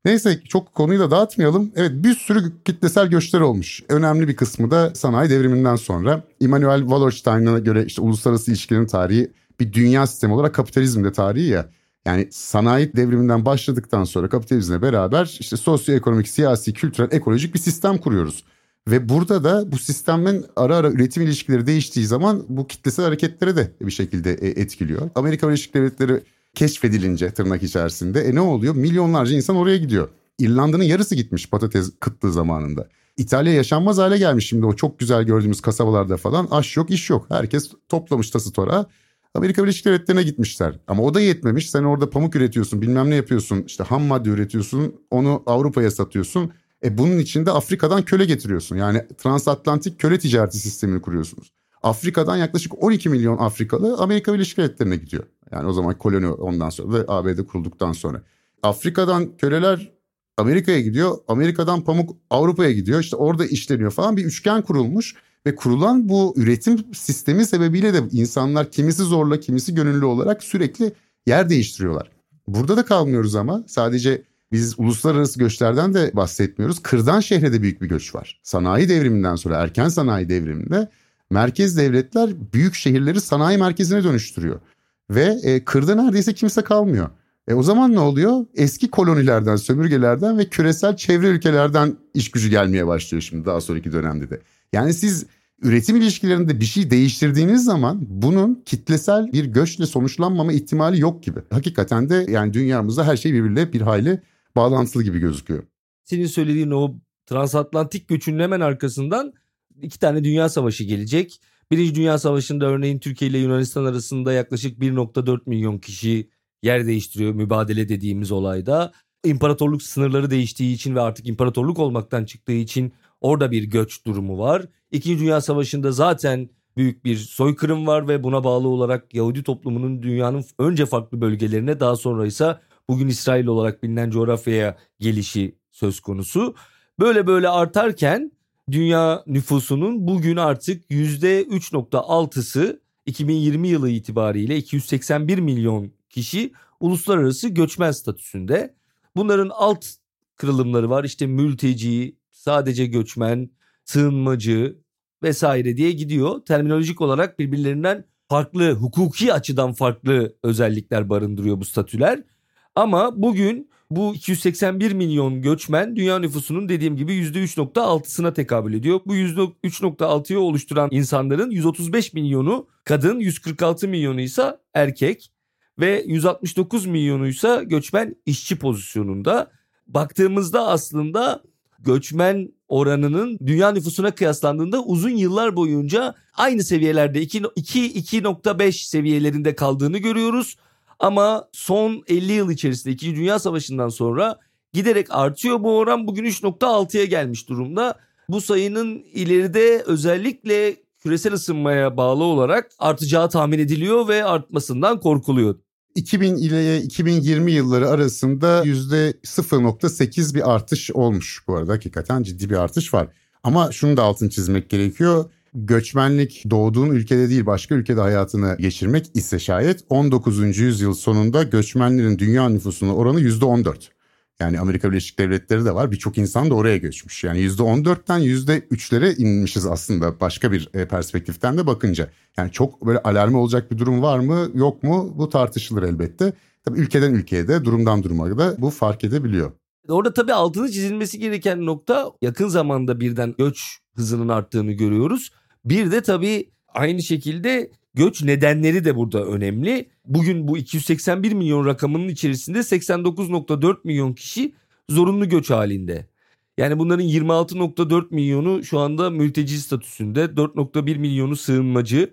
Neyse çok konuyu da dağıtmayalım. Evet bir sürü kitlesel göçler olmuş. Önemli bir kısmı da sanayi devriminden sonra. Immanuel Wallerstein'a göre işte uluslararası ilişkilerin tarihi bir dünya sistemi olarak kapitalizm de tarihi ya. Yani sanayi devriminden başladıktan sonra kapitalizmle beraber işte sosyoekonomik, siyasi, kültürel, ekolojik bir sistem kuruyoruz. Ve burada da bu sistemin ara ara üretim ilişkileri değiştiği zaman bu kitlesel hareketlere de bir şekilde e, etkiliyor. Amerika Birleşik Devletleri keşfedilince tırnak içerisinde e ne oluyor? Milyonlarca insan oraya gidiyor. İrlanda'nın yarısı gitmiş patates kıtlığı zamanında. İtalya yaşanmaz hale gelmiş şimdi o çok güzel gördüğümüz kasabalarda falan. Aş yok iş yok. Herkes toplamış tası tora. Amerika Birleşik Devletleri'ne gitmişler. Ama o da yetmemiş. Sen orada pamuk üretiyorsun bilmem ne yapıyorsun. işte ham madde üretiyorsun. Onu Avrupa'ya satıyorsun. E bunun için de Afrika'dan köle getiriyorsun. Yani transatlantik köle ticareti sistemini kuruyorsunuz. Afrika'dan yaklaşık 12 milyon Afrikalı Amerika Birleşik Devletleri'ne gidiyor. Yani o zaman koloni ondan sonra ve ABD kurulduktan sonra. Afrika'dan köleler Amerika'ya gidiyor. Amerika'dan pamuk Avrupa'ya gidiyor. İşte orada işleniyor falan bir üçgen kurulmuş. Ve kurulan bu üretim sistemi sebebiyle de insanlar kimisi zorla kimisi gönüllü olarak sürekli yer değiştiriyorlar. Burada da kalmıyoruz ama sadece biz uluslararası göçlerden de bahsetmiyoruz. Kırdan şehre de büyük bir göç var. Sanayi devriminden sonra erken sanayi devriminde merkez devletler büyük şehirleri sanayi merkezine dönüştürüyor. Ve e, kırda neredeyse kimse kalmıyor. E o zaman ne oluyor? Eski kolonilerden, sömürgelerden ve küresel çevre ülkelerden iş gücü gelmeye başlıyor şimdi daha sonraki dönemde de. Yani siz Üretim ilişkilerinde bir şey değiştirdiğiniz zaman bunun kitlesel bir göçle sonuçlanmama ihtimali yok gibi. Hakikaten de yani dünyamızda her şey birbiriyle bir hayli bağlantılı gibi gözüküyor. Senin söylediğin o transatlantik göçünün hemen arkasından iki tane dünya savaşı gelecek. Birinci Dünya Savaşı'nda örneğin Türkiye ile Yunanistan arasında yaklaşık 1.4 milyon kişi yer değiştiriyor mübadele dediğimiz olayda. İmparatorluk sınırları değiştiği için ve artık imparatorluk olmaktan çıktığı için orada bir göç durumu var. İkinci Dünya Savaşı'nda zaten büyük bir soykırım var ve buna bağlı olarak Yahudi toplumunun dünyanın önce farklı bölgelerine daha sonra ise bugün İsrail olarak bilinen coğrafyaya gelişi söz konusu. Böyle böyle artarken dünya nüfusunun bugün artık %3.6'sı 2020 yılı itibariyle 281 milyon kişi uluslararası göçmen statüsünde. Bunların alt kırılımları var işte mülteci, sadece göçmen, sığınmacı vesaire diye gidiyor. Terminolojik olarak birbirlerinden farklı, hukuki açıdan farklı özellikler barındırıyor bu statüler. Ama bugün bu 281 milyon göçmen dünya nüfusunun dediğim gibi %3.6'sına tekabül ediyor. Bu %3.6'yı oluşturan insanların 135 milyonu kadın, 146 milyonu ise erkek ve 169 milyonu ise göçmen işçi pozisyonunda. Baktığımızda aslında göçmen oranının dünya nüfusuna kıyaslandığında uzun yıllar boyunca aynı seviyelerde 2.5 seviyelerinde kaldığını görüyoruz. Ama son 50 yıl içerisinde 2. Dünya Savaşı'ndan sonra giderek artıyor bu oran bugün 3.6'ya gelmiş durumda. Bu sayının ileride özellikle küresel ısınmaya bağlı olarak artacağı tahmin ediliyor ve artmasından korkuluyor. 2000 ile 2020 yılları arasında %0.8 bir artış olmuş bu arada hakikaten ciddi bir artış var. Ama şunu da altın çizmek gerekiyor göçmenlik doğduğun ülkede değil başka ülkede hayatını geçirmek ise şayet 19. yüzyıl sonunda göçmenlerin dünya nüfusunun oranı %14. Yani Amerika Birleşik Devletleri de var. Birçok insan da oraya göçmüş. Yani %14'ten %3'lere inmişiz aslında başka bir e, perspektiften de bakınca. Yani çok böyle alarmı olacak bir durum var mı yok mu bu tartışılır elbette. Tabii ülkeden ülkeye de durumdan duruma da bu fark edebiliyor. Orada tabii altını çizilmesi gereken nokta yakın zamanda birden göç hızının arttığını görüyoruz. Bir de tabii aynı şekilde göç nedenleri de burada önemli. Bugün bu 281 milyon rakamının içerisinde 89.4 milyon kişi zorunlu göç halinde. Yani bunların 26.4 milyonu şu anda mülteci statüsünde, 4.1 milyonu sığınmacı,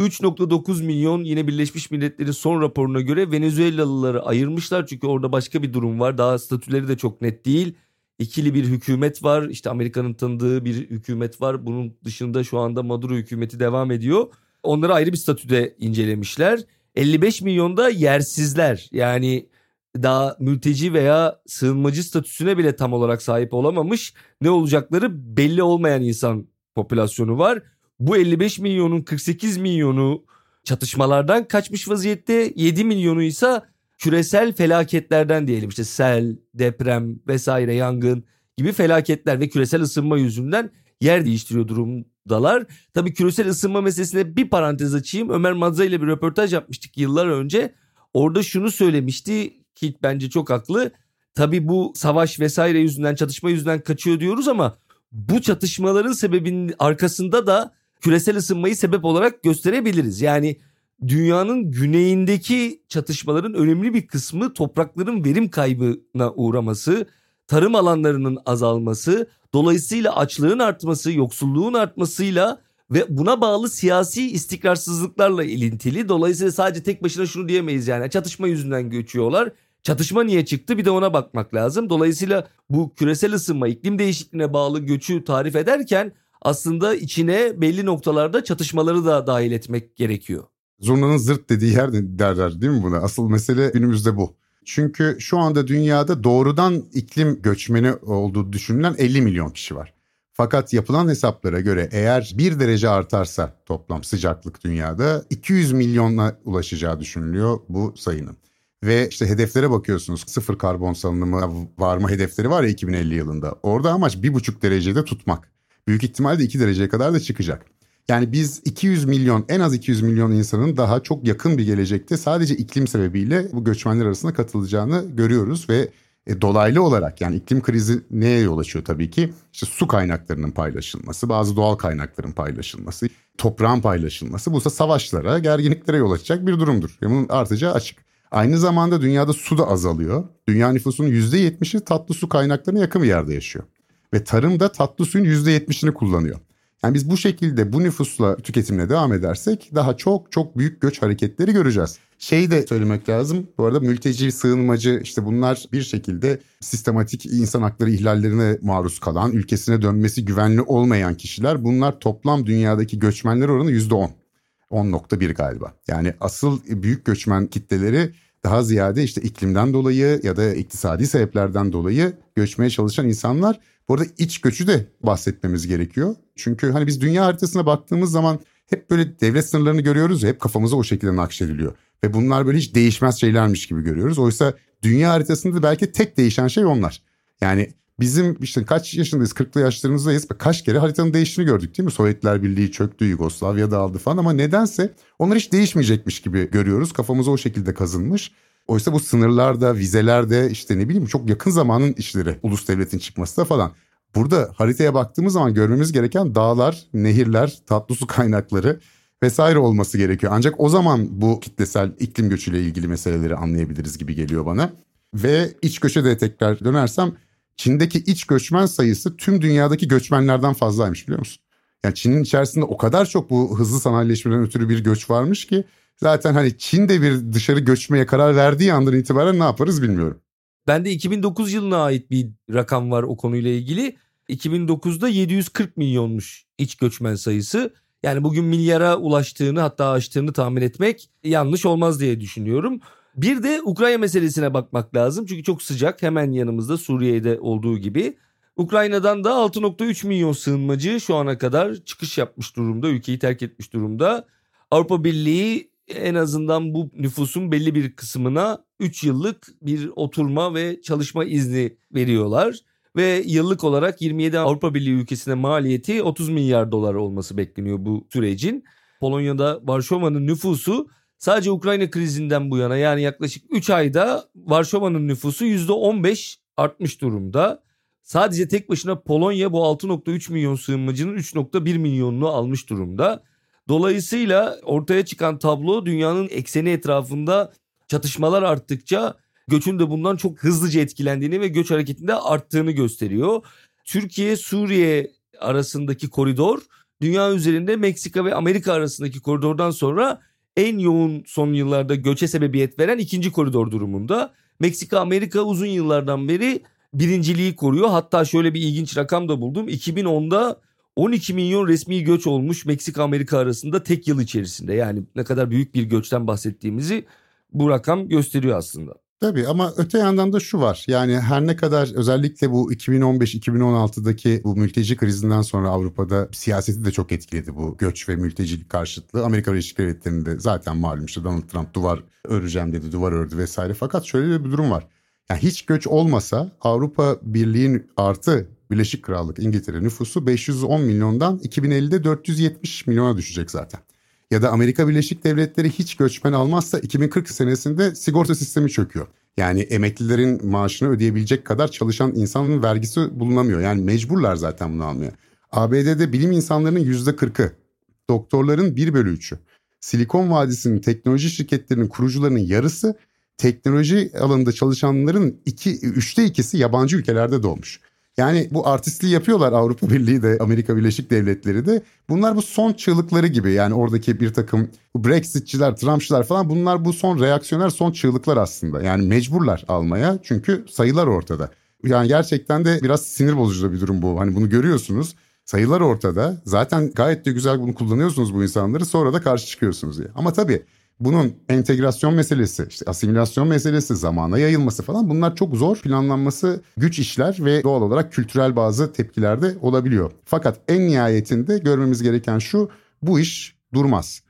3.9 milyon yine Birleşmiş Milletler'in son raporuna göre Venezuelalıları ayırmışlar. Çünkü orada başka bir durum var. Daha statüleri de çok net değil ikili bir hükümet var. İşte Amerika'nın tanıdığı bir hükümet var. Bunun dışında şu anda Maduro hükümeti devam ediyor. Onları ayrı bir statüde incelemişler. 55 milyonda yersizler yani daha mülteci veya sığınmacı statüsüne bile tam olarak sahip olamamış ne olacakları belli olmayan insan popülasyonu var. Bu 55 milyonun 48 milyonu çatışmalardan kaçmış vaziyette 7 milyonu ise küresel felaketlerden diyelim işte sel, deprem vesaire yangın gibi felaketler ve küresel ısınma yüzünden yer değiştiriyor durumdalar. Tabii küresel ısınma meselesine bir parantez açayım. Ömer Madza ile bir röportaj yapmıştık yıllar önce. Orada şunu söylemişti ki bence çok haklı. Tabii bu savaş vesaire yüzünden çatışma yüzünden kaçıyor diyoruz ama bu çatışmaların sebebinin arkasında da küresel ısınmayı sebep olarak gösterebiliriz. Yani dünyanın güneyindeki çatışmaların önemli bir kısmı toprakların verim kaybına uğraması, tarım alanlarının azalması, dolayısıyla açlığın artması, yoksulluğun artmasıyla ve buna bağlı siyasi istikrarsızlıklarla ilintili. Dolayısıyla sadece tek başına şunu diyemeyiz yani çatışma yüzünden göçüyorlar. Çatışma niye çıktı bir de ona bakmak lazım. Dolayısıyla bu küresel ısınma, iklim değişikliğine bağlı göçü tarif ederken aslında içine belli noktalarda çatışmaları da dahil etmek gerekiyor. Zurnanın zırt dediği yer derler değil mi buna? Asıl mesele günümüzde bu. Çünkü şu anda dünyada doğrudan iklim göçmeni olduğu düşünülen 50 milyon kişi var. Fakat yapılan hesaplara göre eğer 1 derece artarsa toplam sıcaklık dünyada 200 milyona ulaşacağı düşünülüyor bu sayının. Ve işte hedeflere bakıyorsunuz sıfır karbon salınımı varma hedefleri var ya 2050 yılında. Orada amaç 1,5 derecede tutmak. Büyük ihtimalle 2 dereceye kadar da çıkacak. Yani biz 200 milyon en az 200 milyon insanın daha çok yakın bir gelecekte sadece iklim sebebiyle bu göçmenler arasında katılacağını görüyoruz ve E, dolaylı olarak yani iklim krizi neye yol açıyor tabii ki? İşte su kaynaklarının paylaşılması, bazı doğal kaynakların paylaşılması, toprağın paylaşılması bu ise savaşlara, gerginliklere yol açacak bir durumdur. Ve bunun artacağı açık. Aynı zamanda dünyada su da azalıyor. Dünya nüfusunun %70'i tatlı su kaynaklarına yakın bir yerde yaşıyor. Ve tarım da tatlı suyun %70'ini kullanıyor. Yani biz bu şekilde bu nüfusla tüketimle devam edersek daha çok çok büyük göç hareketleri göreceğiz. Şeyi de söylemek lazım. Bu arada mülteci, sığınmacı işte bunlar bir şekilde sistematik insan hakları ihlallerine maruz kalan, ülkesine dönmesi güvenli olmayan kişiler. Bunlar toplam dünyadaki göçmenler oranı %10. 10.1 galiba. Yani asıl büyük göçmen kitleleri daha ziyade işte iklimden dolayı ya da iktisadi sebeplerden dolayı göçmeye çalışan insanlar. Bu arada iç göçü de bahsetmemiz gerekiyor. Çünkü hani biz dünya haritasına baktığımız zaman hep böyle devlet sınırlarını görüyoruz ya hep kafamıza o şekilde nakşediliyor. Ve bunlar böyle hiç değişmez şeylermiş gibi görüyoruz. Oysa dünya haritasında belki tek değişen şey onlar. Yani bizim işte kaç yaşındayız 40'lı yaşlarımızdayız kaç kere haritanın değiştiğini gördük değil mi? Sovyetler Birliği çöktü Yugoslavya dağıldı falan ama nedense onlar hiç değişmeyecekmiş gibi görüyoruz. Kafamıza o şekilde kazınmış. Oysa bu sınırlarda, vizelerde işte ne bileyim çok yakın zamanın işleri. Ulus devletin çıkması da falan. Burada haritaya baktığımız zaman görmemiz gereken dağlar, nehirler, tatlı su kaynakları vesaire olması gerekiyor. Ancak o zaman bu kitlesel iklim göçüyle ilgili meseleleri anlayabiliriz gibi geliyor bana. Ve iç göçe de tekrar dönersem Çin'deki iç göçmen sayısı tüm dünyadaki göçmenlerden fazlaymış biliyor musun? Yani Çin'in içerisinde o kadar çok bu hızlı sanayileşmeden ötürü bir göç varmış ki zaten hani Çin de bir dışarı göçmeye karar verdiği andan itibaren ne yaparız bilmiyorum. Ben de 2009 yılına ait bir rakam var o konuyla ilgili. 2009'da 740 milyonmuş iç göçmen sayısı. Yani bugün milyara ulaştığını hatta aştığını tahmin etmek yanlış olmaz diye düşünüyorum. Bir de Ukrayna meselesine bakmak lazım. Çünkü çok sıcak hemen yanımızda Suriye'de olduğu gibi. Ukrayna'dan da 6.3 milyon sığınmacı şu ana kadar çıkış yapmış durumda. Ülkeyi terk etmiş durumda. Avrupa Birliği en azından bu nüfusun belli bir kısmına 3 yıllık bir oturma ve çalışma izni veriyorlar. Ve yıllık olarak 27 Avrupa Birliği ülkesine maliyeti 30 milyar dolar olması bekleniyor bu sürecin. Polonya'da Varşova'nın nüfusu Sadece Ukrayna krizinden bu yana yani yaklaşık 3 ayda Varşova'nın nüfusu %15 artmış durumda. Sadece tek başına Polonya bu 6.3 milyon sığınmacının 3.1 milyonunu almış durumda. Dolayısıyla ortaya çıkan tablo dünyanın ekseni etrafında çatışmalar arttıkça göçün de bundan çok hızlıca etkilendiğini ve göç hareketinde arttığını gösteriyor. Türkiye Suriye arasındaki koridor dünya üzerinde Meksika ve Amerika arasındaki koridordan sonra en yoğun son yıllarda göçe sebebiyet veren ikinci koridor durumunda. Meksika Amerika uzun yıllardan beri birinciliği koruyor. Hatta şöyle bir ilginç rakam da buldum. 2010'da 12 milyon resmi göç olmuş Meksika Amerika arasında tek yıl içerisinde. Yani ne kadar büyük bir göçten bahsettiğimizi bu rakam gösteriyor aslında. Tabii ama öte yandan da şu var. Yani her ne kadar özellikle bu 2015-2016'daki bu mülteci krizinden sonra Avrupa'da siyaseti de çok etkiledi bu göç ve mültecilik karşıtlığı. Amerika Birleşik Devletleri'nde zaten malum işte Donald Trump duvar öreceğim dedi, duvar ördü vesaire. Fakat şöyle bir durum var. Yani hiç göç olmasa Avrupa Birliği'nin artı Birleşik Krallık İngiltere nüfusu 510 milyondan 2050'de 470 milyona düşecek zaten ya da Amerika Birleşik Devletleri hiç göçmen almazsa 2040 senesinde sigorta sistemi çöküyor. Yani emeklilerin maaşını ödeyebilecek kadar çalışan insanın vergisi bulunamıyor. Yani mecburlar zaten bunu almıyor. ABD'de bilim insanlarının %40'ı, doktorların 1 bölü 3'ü, Silikon Vadisi'nin teknoloji şirketlerinin kurucularının yarısı, teknoloji alanında çalışanların iki, üçte ikisi yabancı ülkelerde doğmuş. Yani bu artistliği yapıyorlar Avrupa Birliği de Amerika Birleşik Devletleri de. Bunlar bu son çığlıkları gibi yani oradaki bir takım Brexitçiler, Trumpçılar falan bunlar bu son reaksiyonlar, son çığlıklar aslında. Yani mecburlar almaya çünkü sayılar ortada. Yani gerçekten de biraz sinir bozucu bir durum bu. Hani bunu görüyorsunuz. Sayılar ortada. Zaten gayet de güzel bunu kullanıyorsunuz bu insanları sonra da karşı çıkıyorsunuz diye. Ama tabii bunun entegrasyon meselesi, işte asimilasyon meselesi, zamana yayılması falan bunlar çok zor planlanması güç işler ve doğal olarak kültürel bazı tepkiler de olabiliyor. Fakat en nihayetinde görmemiz gereken şu bu iş durmaz.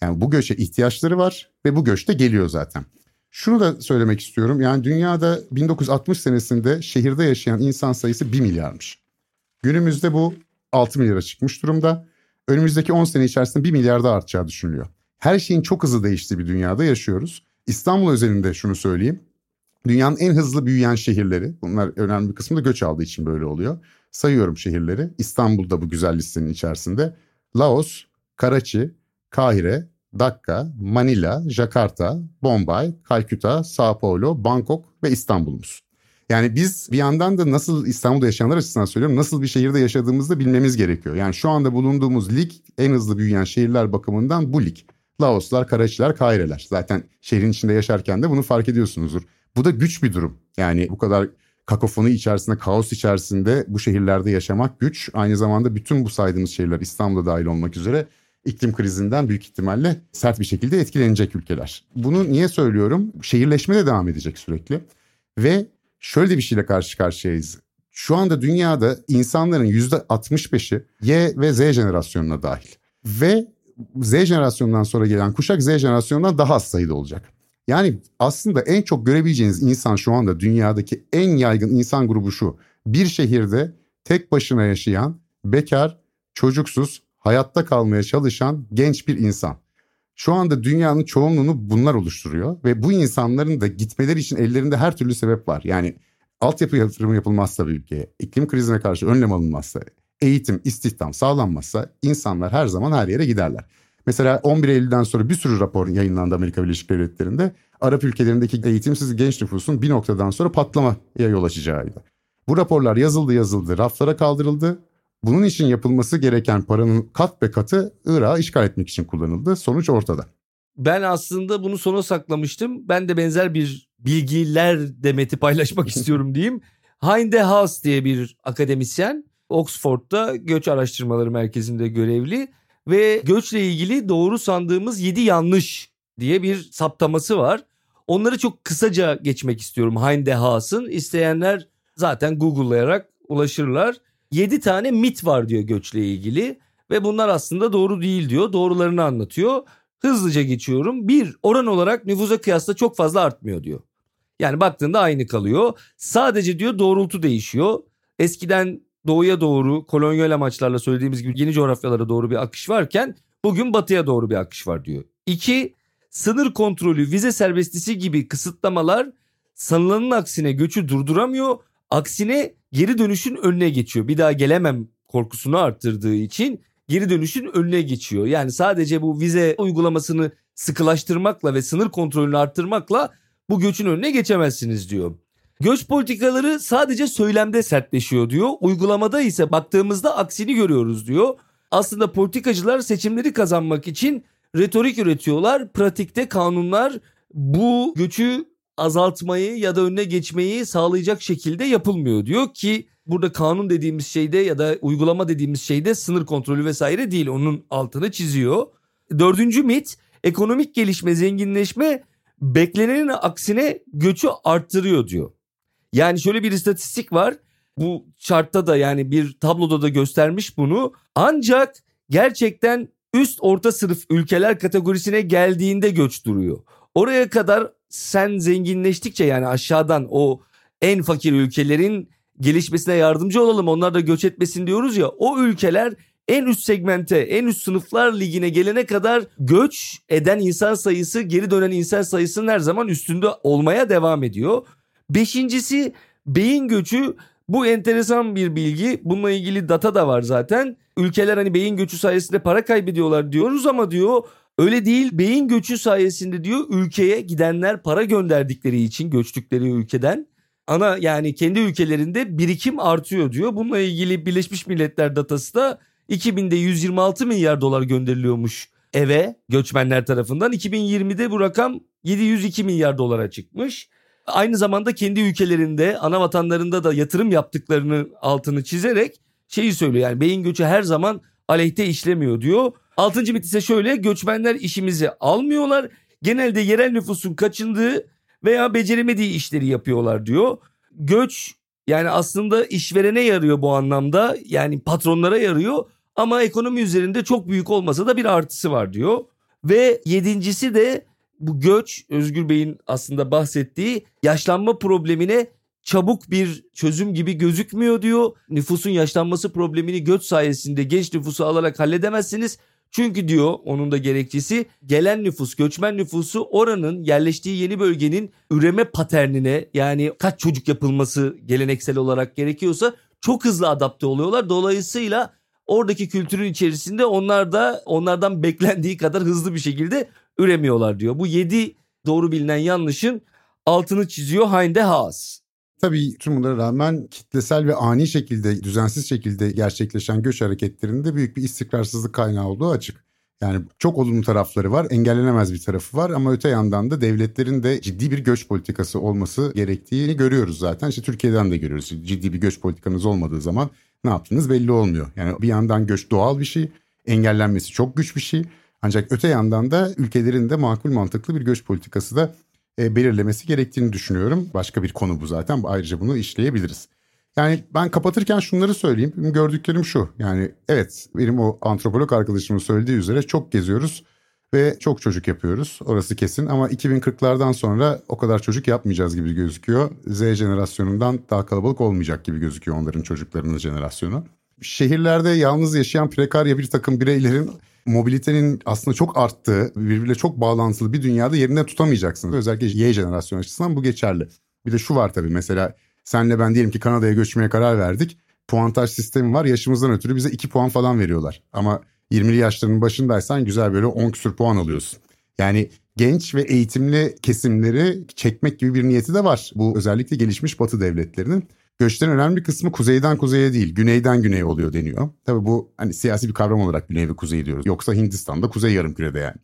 Yani bu göçe ihtiyaçları var ve bu göç de geliyor zaten. Şunu da söylemek istiyorum. Yani dünyada 1960 senesinde şehirde yaşayan insan sayısı 1 milyarmış. Günümüzde bu 6 milyara çıkmış durumda. Önümüzdeki 10 sene içerisinde 1 milyar daha artacağı düşünülüyor her şeyin çok hızlı değiştiği bir dünyada yaşıyoruz. İstanbul özelinde şunu söyleyeyim. Dünyanın en hızlı büyüyen şehirleri, bunlar önemli bir kısmı da göç aldığı için böyle oluyor. Sayıyorum şehirleri. İstanbul'da bu güzel listenin içerisinde. Laos, Karachi, Kahire, Dakka, Manila, Jakarta, Bombay, Kalküta, Sao Paulo, Bangkok ve İstanbul'umuz. Yani biz bir yandan da nasıl İstanbul'da yaşayanlar açısından söylüyorum nasıl bir şehirde yaşadığımızı bilmemiz gerekiyor. Yani şu anda bulunduğumuz lig en hızlı büyüyen şehirler bakımından bu lig. Laoslar, Karaçiler, Kaireler. Zaten şehrin içinde yaşarken de bunu fark ediyorsunuzdur. Bu da güç bir durum. Yani bu kadar kakofoni içerisinde, kaos içerisinde bu şehirlerde yaşamak güç. Aynı zamanda bütün bu saydığımız şehirler İstanbul'da dahil olmak üzere iklim krizinden büyük ihtimalle sert bir şekilde etkilenecek ülkeler. Bunu niye söylüyorum? Şehirleşme de devam edecek sürekli. Ve şöyle bir şeyle karşı karşıyayız. Şu anda dünyada insanların %65'i Y ve Z jenerasyonuna dahil. Ve Z jenerasyonundan sonra gelen kuşak Z jenerasyonundan daha az sayıda olacak. Yani aslında en çok görebileceğiniz insan şu anda dünyadaki en yaygın insan grubu şu. Bir şehirde tek başına yaşayan, bekar, çocuksuz, hayatta kalmaya çalışan genç bir insan. Şu anda dünyanın çoğunluğunu bunlar oluşturuyor ve bu insanların da gitmeleri için ellerinde her türlü sebep var. Yani altyapı yatırımı yapılmazsa bir ülkeye, iklim krizine karşı önlem alınmazsa, eğitim, istihdam sağlanmazsa insanlar her zaman her yere giderler. Mesela 11 Eylül'den sonra bir sürü rapor yayınlandı Amerika Birleşik Devletleri'nde. Arap ülkelerindeki eğitimsiz genç nüfusun bir noktadan sonra patlamaya yol açacağıydı. Bu raporlar yazıldı yazıldı, raflara kaldırıldı. Bunun için yapılması gereken paranın kat be katı Irak'ı işgal etmek için kullanıldı. Sonuç ortada. Ben aslında bunu sona saklamıştım. Ben de benzer bir bilgiler demeti paylaşmak istiyorum diyeyim. Hinde Haas diye bir akademisyen Oxford'da göç araştırmaları merkezinde görevli ve göçle ilgili doğru sandığımız 7 yanlış diye bir saptaması var. Onları çok kısaca geçmek istiyorum Hinde Haas'ın. İsteyenler zaten Google'layarak ulaşırlar. 7 tane mit var diyor göçle ilgili ve bunlar aslında doğru değil diyor. Doğrularını anlatıyor. Hızlıca geçiyorum. Bir, oran olarak nüfusa kıyasla çok fazla artmıyor diyor. Yani baktığında aynı kalıyor. Sadece diyor doğrultu değişiyor. Eskiden doğuya doğru kolonyal amaçlarla söylediğimiz gibi yeni coğrafyalara doğru bir akış varken bugün batıya doğru bir akış var diyor. İki, sınır kontrolü, vize serbestisi gibi kısıtlamalar sanılanın aksine göçü durduramıyor. Aksine geri dönüşün önüne geçiyor. Bir daha gelemem korkusunu arttırdığı için geri dönüşün önüne geçiyor. Yani sadece bu vize uygulamasını sıkılaştırmakla ve sınır kontrolünü arttırmakla bu göçün önüne geçemezsiniz diyor. Göç politikaları sadece söylemde sertleşiyor diyor. Uygulamada ise baktığımızda aksini görüyoruz diyor. Aslında politikacılar seçimleri kazanmak için retorik üretiyorlar. Pratikte kanunlar bu göçü azaltmayı ya da önüne geçmeyi sağlayacak şekilde yapılmıyor diyor ki burada kanun dediğimiz şeyde ya da uygulama dediğimiz şeyde sınır kontrolü vesaire değil onun altını çiziyor. Dördüncü mit ekonomik gelişme zenginleşme beklenenin aksine göçü arttırıyor diyor. Yani şöyle bir istatistik var. Bu chartta da yani bir tabloda da göstermiş bunu. Ancak gerçekten üst orta sınıf ülkeler kategorisine geldiğinde göç duruyor. Oraya kadar sen zenginleştikçe yani aşağıdan o en fakir ülkelerin gelişmesine yardımcı olalım onlar da göç etmesin diyoruz ya o ülkeler en üst segmente en üst sınıflar ligine gelene kadar göç eden insan sayısı geri dönen insan sayısının her zaman üstünde olmaya devam ediyor. Beşincisi beyin göçü bu enteresan bir bilgi. Bununla ilgili data da var zaten. Ülkeler hani beyin göçü sayesinde para kaybediyorlar diyoruz ama diyor öyle değil. Beyin göçü sayesinde diyor ülkeye gidenler para gönderdikleri için göçtükleri ülkeden ana yani kendi ülkelerinde birikim artıyor diyor. Bununla ilgili Birleşmiş Milletler datası da 2000'de 126 milyar dolar gönderiliyormuş eve göçmenler tarafından. 2020'de bu rakam 702 milyar dolara çıkmış aynı zamanda kendi ülkelerinde ana vatanlarında da yatırım yaptıklarını altını çizerek şeyi söylüyor yani beyin göçü her zaman aleyhte işlemiyor diyor. Altıncı bit ise şöyle göçmenler işimizi almıyorlar. Genelde yerel nüfusun kaçındığı veya beceremediği işleri yapıyorlar diyor. Göç yani aslında işverene yarıyor bu anlamda yani patronlara yarıyor ama ekonomi üzerinde çok büyük olmasa da bir artısı var diyor. Ve yedincisi de bu göç Özgür Bey'in aslında bahsettiği yaşlanma problemine çabuk bir çözüm gibi gözükmüyor diyor. Nüfusun yaşlanması problemini göç sayesinde genç nüfusu alarak halledemezsiniz. Çünkü diyor onun da gerekçesi gelen nüfus, göçmen nüfusu oranın yerleştiği yeni bölgenin üreme paternine yani kaç çocuk yapılması geleneksel olarak gerekiyorsa çok hızlı adapte oluyorlar. Dolayısıyla oradaki kültürün içerisinde onlar da onlardan beklendiği kadar hızlı bir şekilde üremiyorlar diyor. Bu 7 doğru bilinen yanlışın altını çiziyor Heinde Haas. Tabii tüm bunlara rağmen kitlesel ve ani şekilde, düzensiz şekilde gerçekleşen göç hareketlerinde büyük bir istikrarsızlık kaynağı olduğu açık. Yani çok olumlu tarafları var, engellenemez bir tarafı var ama öte yandan da devletlerin de ciddi bir göç politikası olması gerektiğini görüyoruz zaten. İşte Türkiye'den de görüyoruz. Ciddi bir göç politikanız olmadığı zaman ne yaptığınız belli olmuyor. Yani bir yandan göç doğal bir şey, engellenmesi çok güç bir şey. Ancak öte yandan da ülkelerin de makul mantıklı bir göç politikası da e, belirlemesi gerektiğini düşünüyorum. Başka bir konu bu zaten. Ayrıca bunu işleyebiliriz. Yani ben kapatırken şunları söyleyeyim. Benim gördüklerim şu. Yani evet benim o antropolog arkadaşımın söylediği üzere çok geziyoruz ve çok çocuk yapıyoruz. Orası kesin ama 2040'lardan sonra o kadar çocuk yapmayacağız gibi gözüküyor. Z jenerasyonundan daha kalabalık olmayacak gibi gözüküyor onların çocuklarının jenerasyonu. Şehirlerde yalnız yaşayan prekarya bir takım bireylerin mobilitenin aslında çok arttığı, birbiriyle çok bağlantılı bir dünyada yerine tutamayacaksınız. Özellikle Y jenerasyon açısından bu geçerli. Bir de şu var tabii mesela senle ben diyelim ki Kanada'ya göçmeye karar verdik. Puantaj sistemi var yaşımızdan ötürü bize 2 puan falan veriyorlar. Ama 20'li yaşlarının başındaysan güzel böyle 10 küsur puan alıyorsun. Yani genç ve eğitimli kesimleri çekmek gibi bir niyeti de var. Bu özellikle gelişmiş batı devletlerinin. Göçlerin önemli bir kısmı kuzeyden kuzeye değil, güneyden güneye oluyor deniyor. Tabii bu hani siyasi bir kavram olarak güney ve kuzey diyoruz. Yoksa Hindistan'da kuzey yarımkürede yani.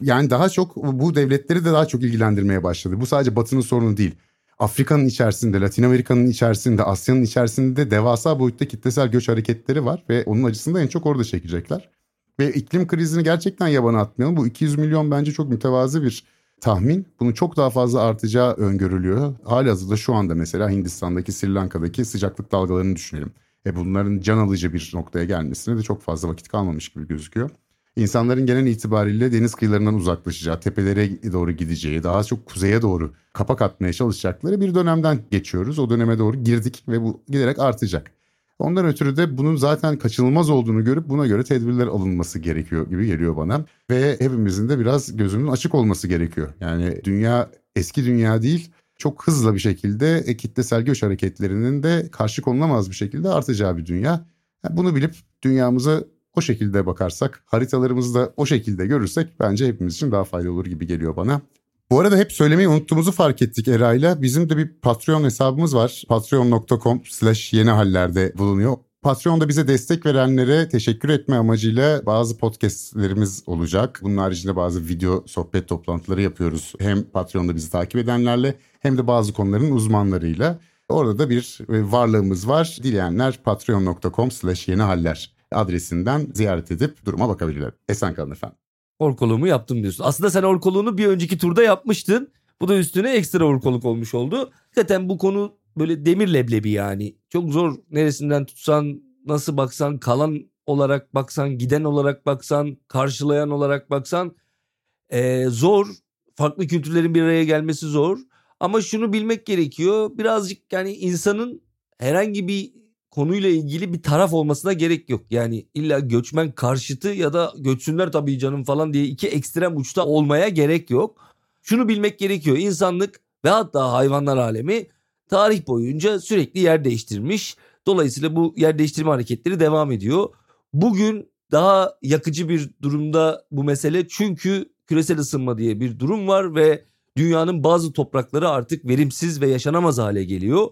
Yani daha çok bu devletleri de daha çok ilgilendirmeye başladı. Bu sadece batının sorunu değil. Afrika'nın içerisinde, Latin Amerika'nın içerisinde, Asya'nın içerisinde devasa boyutta kitlesel göç hareketleri var ve onun acısını da en çok orada çekecekler. Ve iklim krizini gerçekten yabana atmayalım. Bu 200 milyon bence çok mütevazı bir tahmin. Bunun çok daha fazla artacağı öngörülüyor. Halihazırda şu anda mesela Hindistan'daki, Sri Lanka'daki sıcaklık dalgalarını düşünelim. E bunların can alıcı bir noktaya gelmesine de çok fazla vakit kalmamış gibi gözüküyor. İnsanların genel itibariyle deniz kıyılarından uzaklaşacağı, tepelere doğru gideceği, daha çok kuzeye doğru kapak atmaya çalışacakları bir dönemden geçiyoruz. O döneme doğru girdik ve bu giderek artacak. Ondan ötürü de bunun zaten kaçınılmaz olduğunu görüp buna göre tedbirler alınması gerekiyor gibi geliyor bana. Ve hepimizin de biraz gözünün açık olması gerekiyor. Yani dünya eski dünya değil çok hızlı bir şekilde kitlesel göç hareketlerinin de karşı konulamaz bir şekilde artacağı bir dünya. Bunu bilip dünyamıza o şekilde bakarsak, haritalarımızı da o şekilde görürsek bence hepimiz için daha faydalı olur gibi geliyor bana. Bu arada hep söylemeyi unuttuğumuzu fark ettik Eray'la. Bizim de bir Patreon hesabımız var. Patreon.com slash yeni hallerde bulunuyor. Patreon'da bize destek verenlere teşekkür etme amacıyla bazı podcastlerimiz olacak. Bunun haricinde bazı video sohbet toplantıları yapıyoruz. Hem Patreon'da bizi takip edenlerle hem de bazı konuların uzmanlarıyla. Orada da bir varlığımız var. Dileyenler patreon.com slash yeni haller adresinden ziyaret edip duruma bakabilirler. Esen kalın efendim. Orkoluğumu yaptım diyorsun. Aslında sen orkoluğunu bir önceki turda yapmıştın. Bu da üstüne ekstra orkoluk olmuş oldu. Zaten bu konu böyle demir leblebi yani. Çok zor neresinden tutsan, nasıl baksan, kalan olarak baksan, giden olarak baksan, karşılayan olarak baksan ee, zor. Farklı kültürlerin bir araya gelmesi zor. Ama şunu bilmek gerekiyor. Birazcık yani insanın herhangi bir konuyla ilgili bir taraf olmasına gerek yok. Yani illa göçmen karşıtı ya da göçsünler tabii canım falan diye iki ekstrem uçta olmaya gerek yok. Şunu bilmek gerekiyor. İnsanlık ve hatta hayvanlar alemi tarih boyunca sürekli yer değiştirmiş. Dolayısıyla bu yer değiştirme hareketleri devam ediyor. Bugün daha yakıcı bir durumda bu mesele çünkü küresel ısınma diye bir durum var ve dünyanın bazı toprakları artık verimsiz ve yaşanamaz hale geliyor.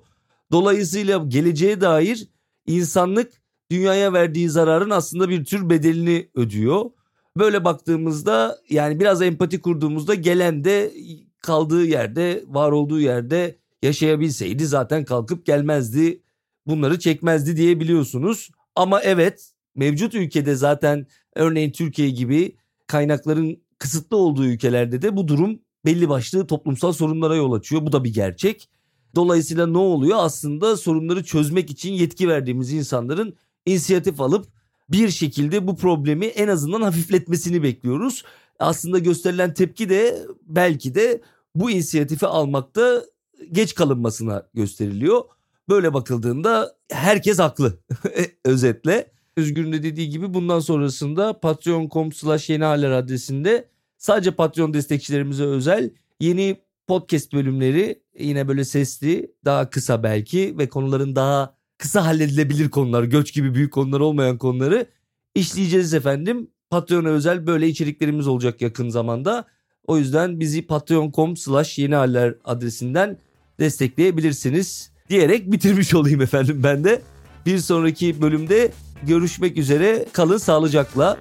Dolayısıyla geleceğe dair insanlık dünyaya verdiği zararın aslında bir tür bedelini ödüyor. Böyle baktığımızda yani biraz empati kurduğumuzda gelen de kaldığı yerde, var olduğu yerde yaşayabilseydi zaten kalkıp gelmezdi. Bunları çekmezdi diyebiliyorsunuz. Ama evet mevcut ülkede zaten örneğin Türkiye gibi kaynakların kısıtlı olduğu ülkelerde de bu durum belli başlı toplumsal sorunlara yol açıyor. Bu da bir gerçek. Dolayısıyla ne oluyor? Aslında sorunları çözmek için yetki verdiğimiz insanların inisiyatif alıp bir şekilde bu problemi en azından hafifletmesini bekliyoruz. Aslında gösterilen tepki de belki de bu inisiyatifi almakta geç kalınmasına gösteriliyor. Böyle bakıldığında herkes haklı özetle. Özgür'ün de dediği gibi bundan sonrasında patreon.com slash yeni haller adresinde sadece Patreon destekçilerimize özel yeni podcast bölümleri yine böyle sesli daha kısa belki ve konuların daha kısa halledilebilir konular göç gibi büyük konular olmayan konuları işleyeceğiz efendim. Patreon'a özel böyle içeriklerimiz olacak yakın zamanda. O yüzden bizi patreon.com slash yeni haller adresinden destekleyebilirsiniz diyerek bitirmiş olayım efendim ben de. Bir sonraki bölümde görüşmek üzere kalın sağlıcakla.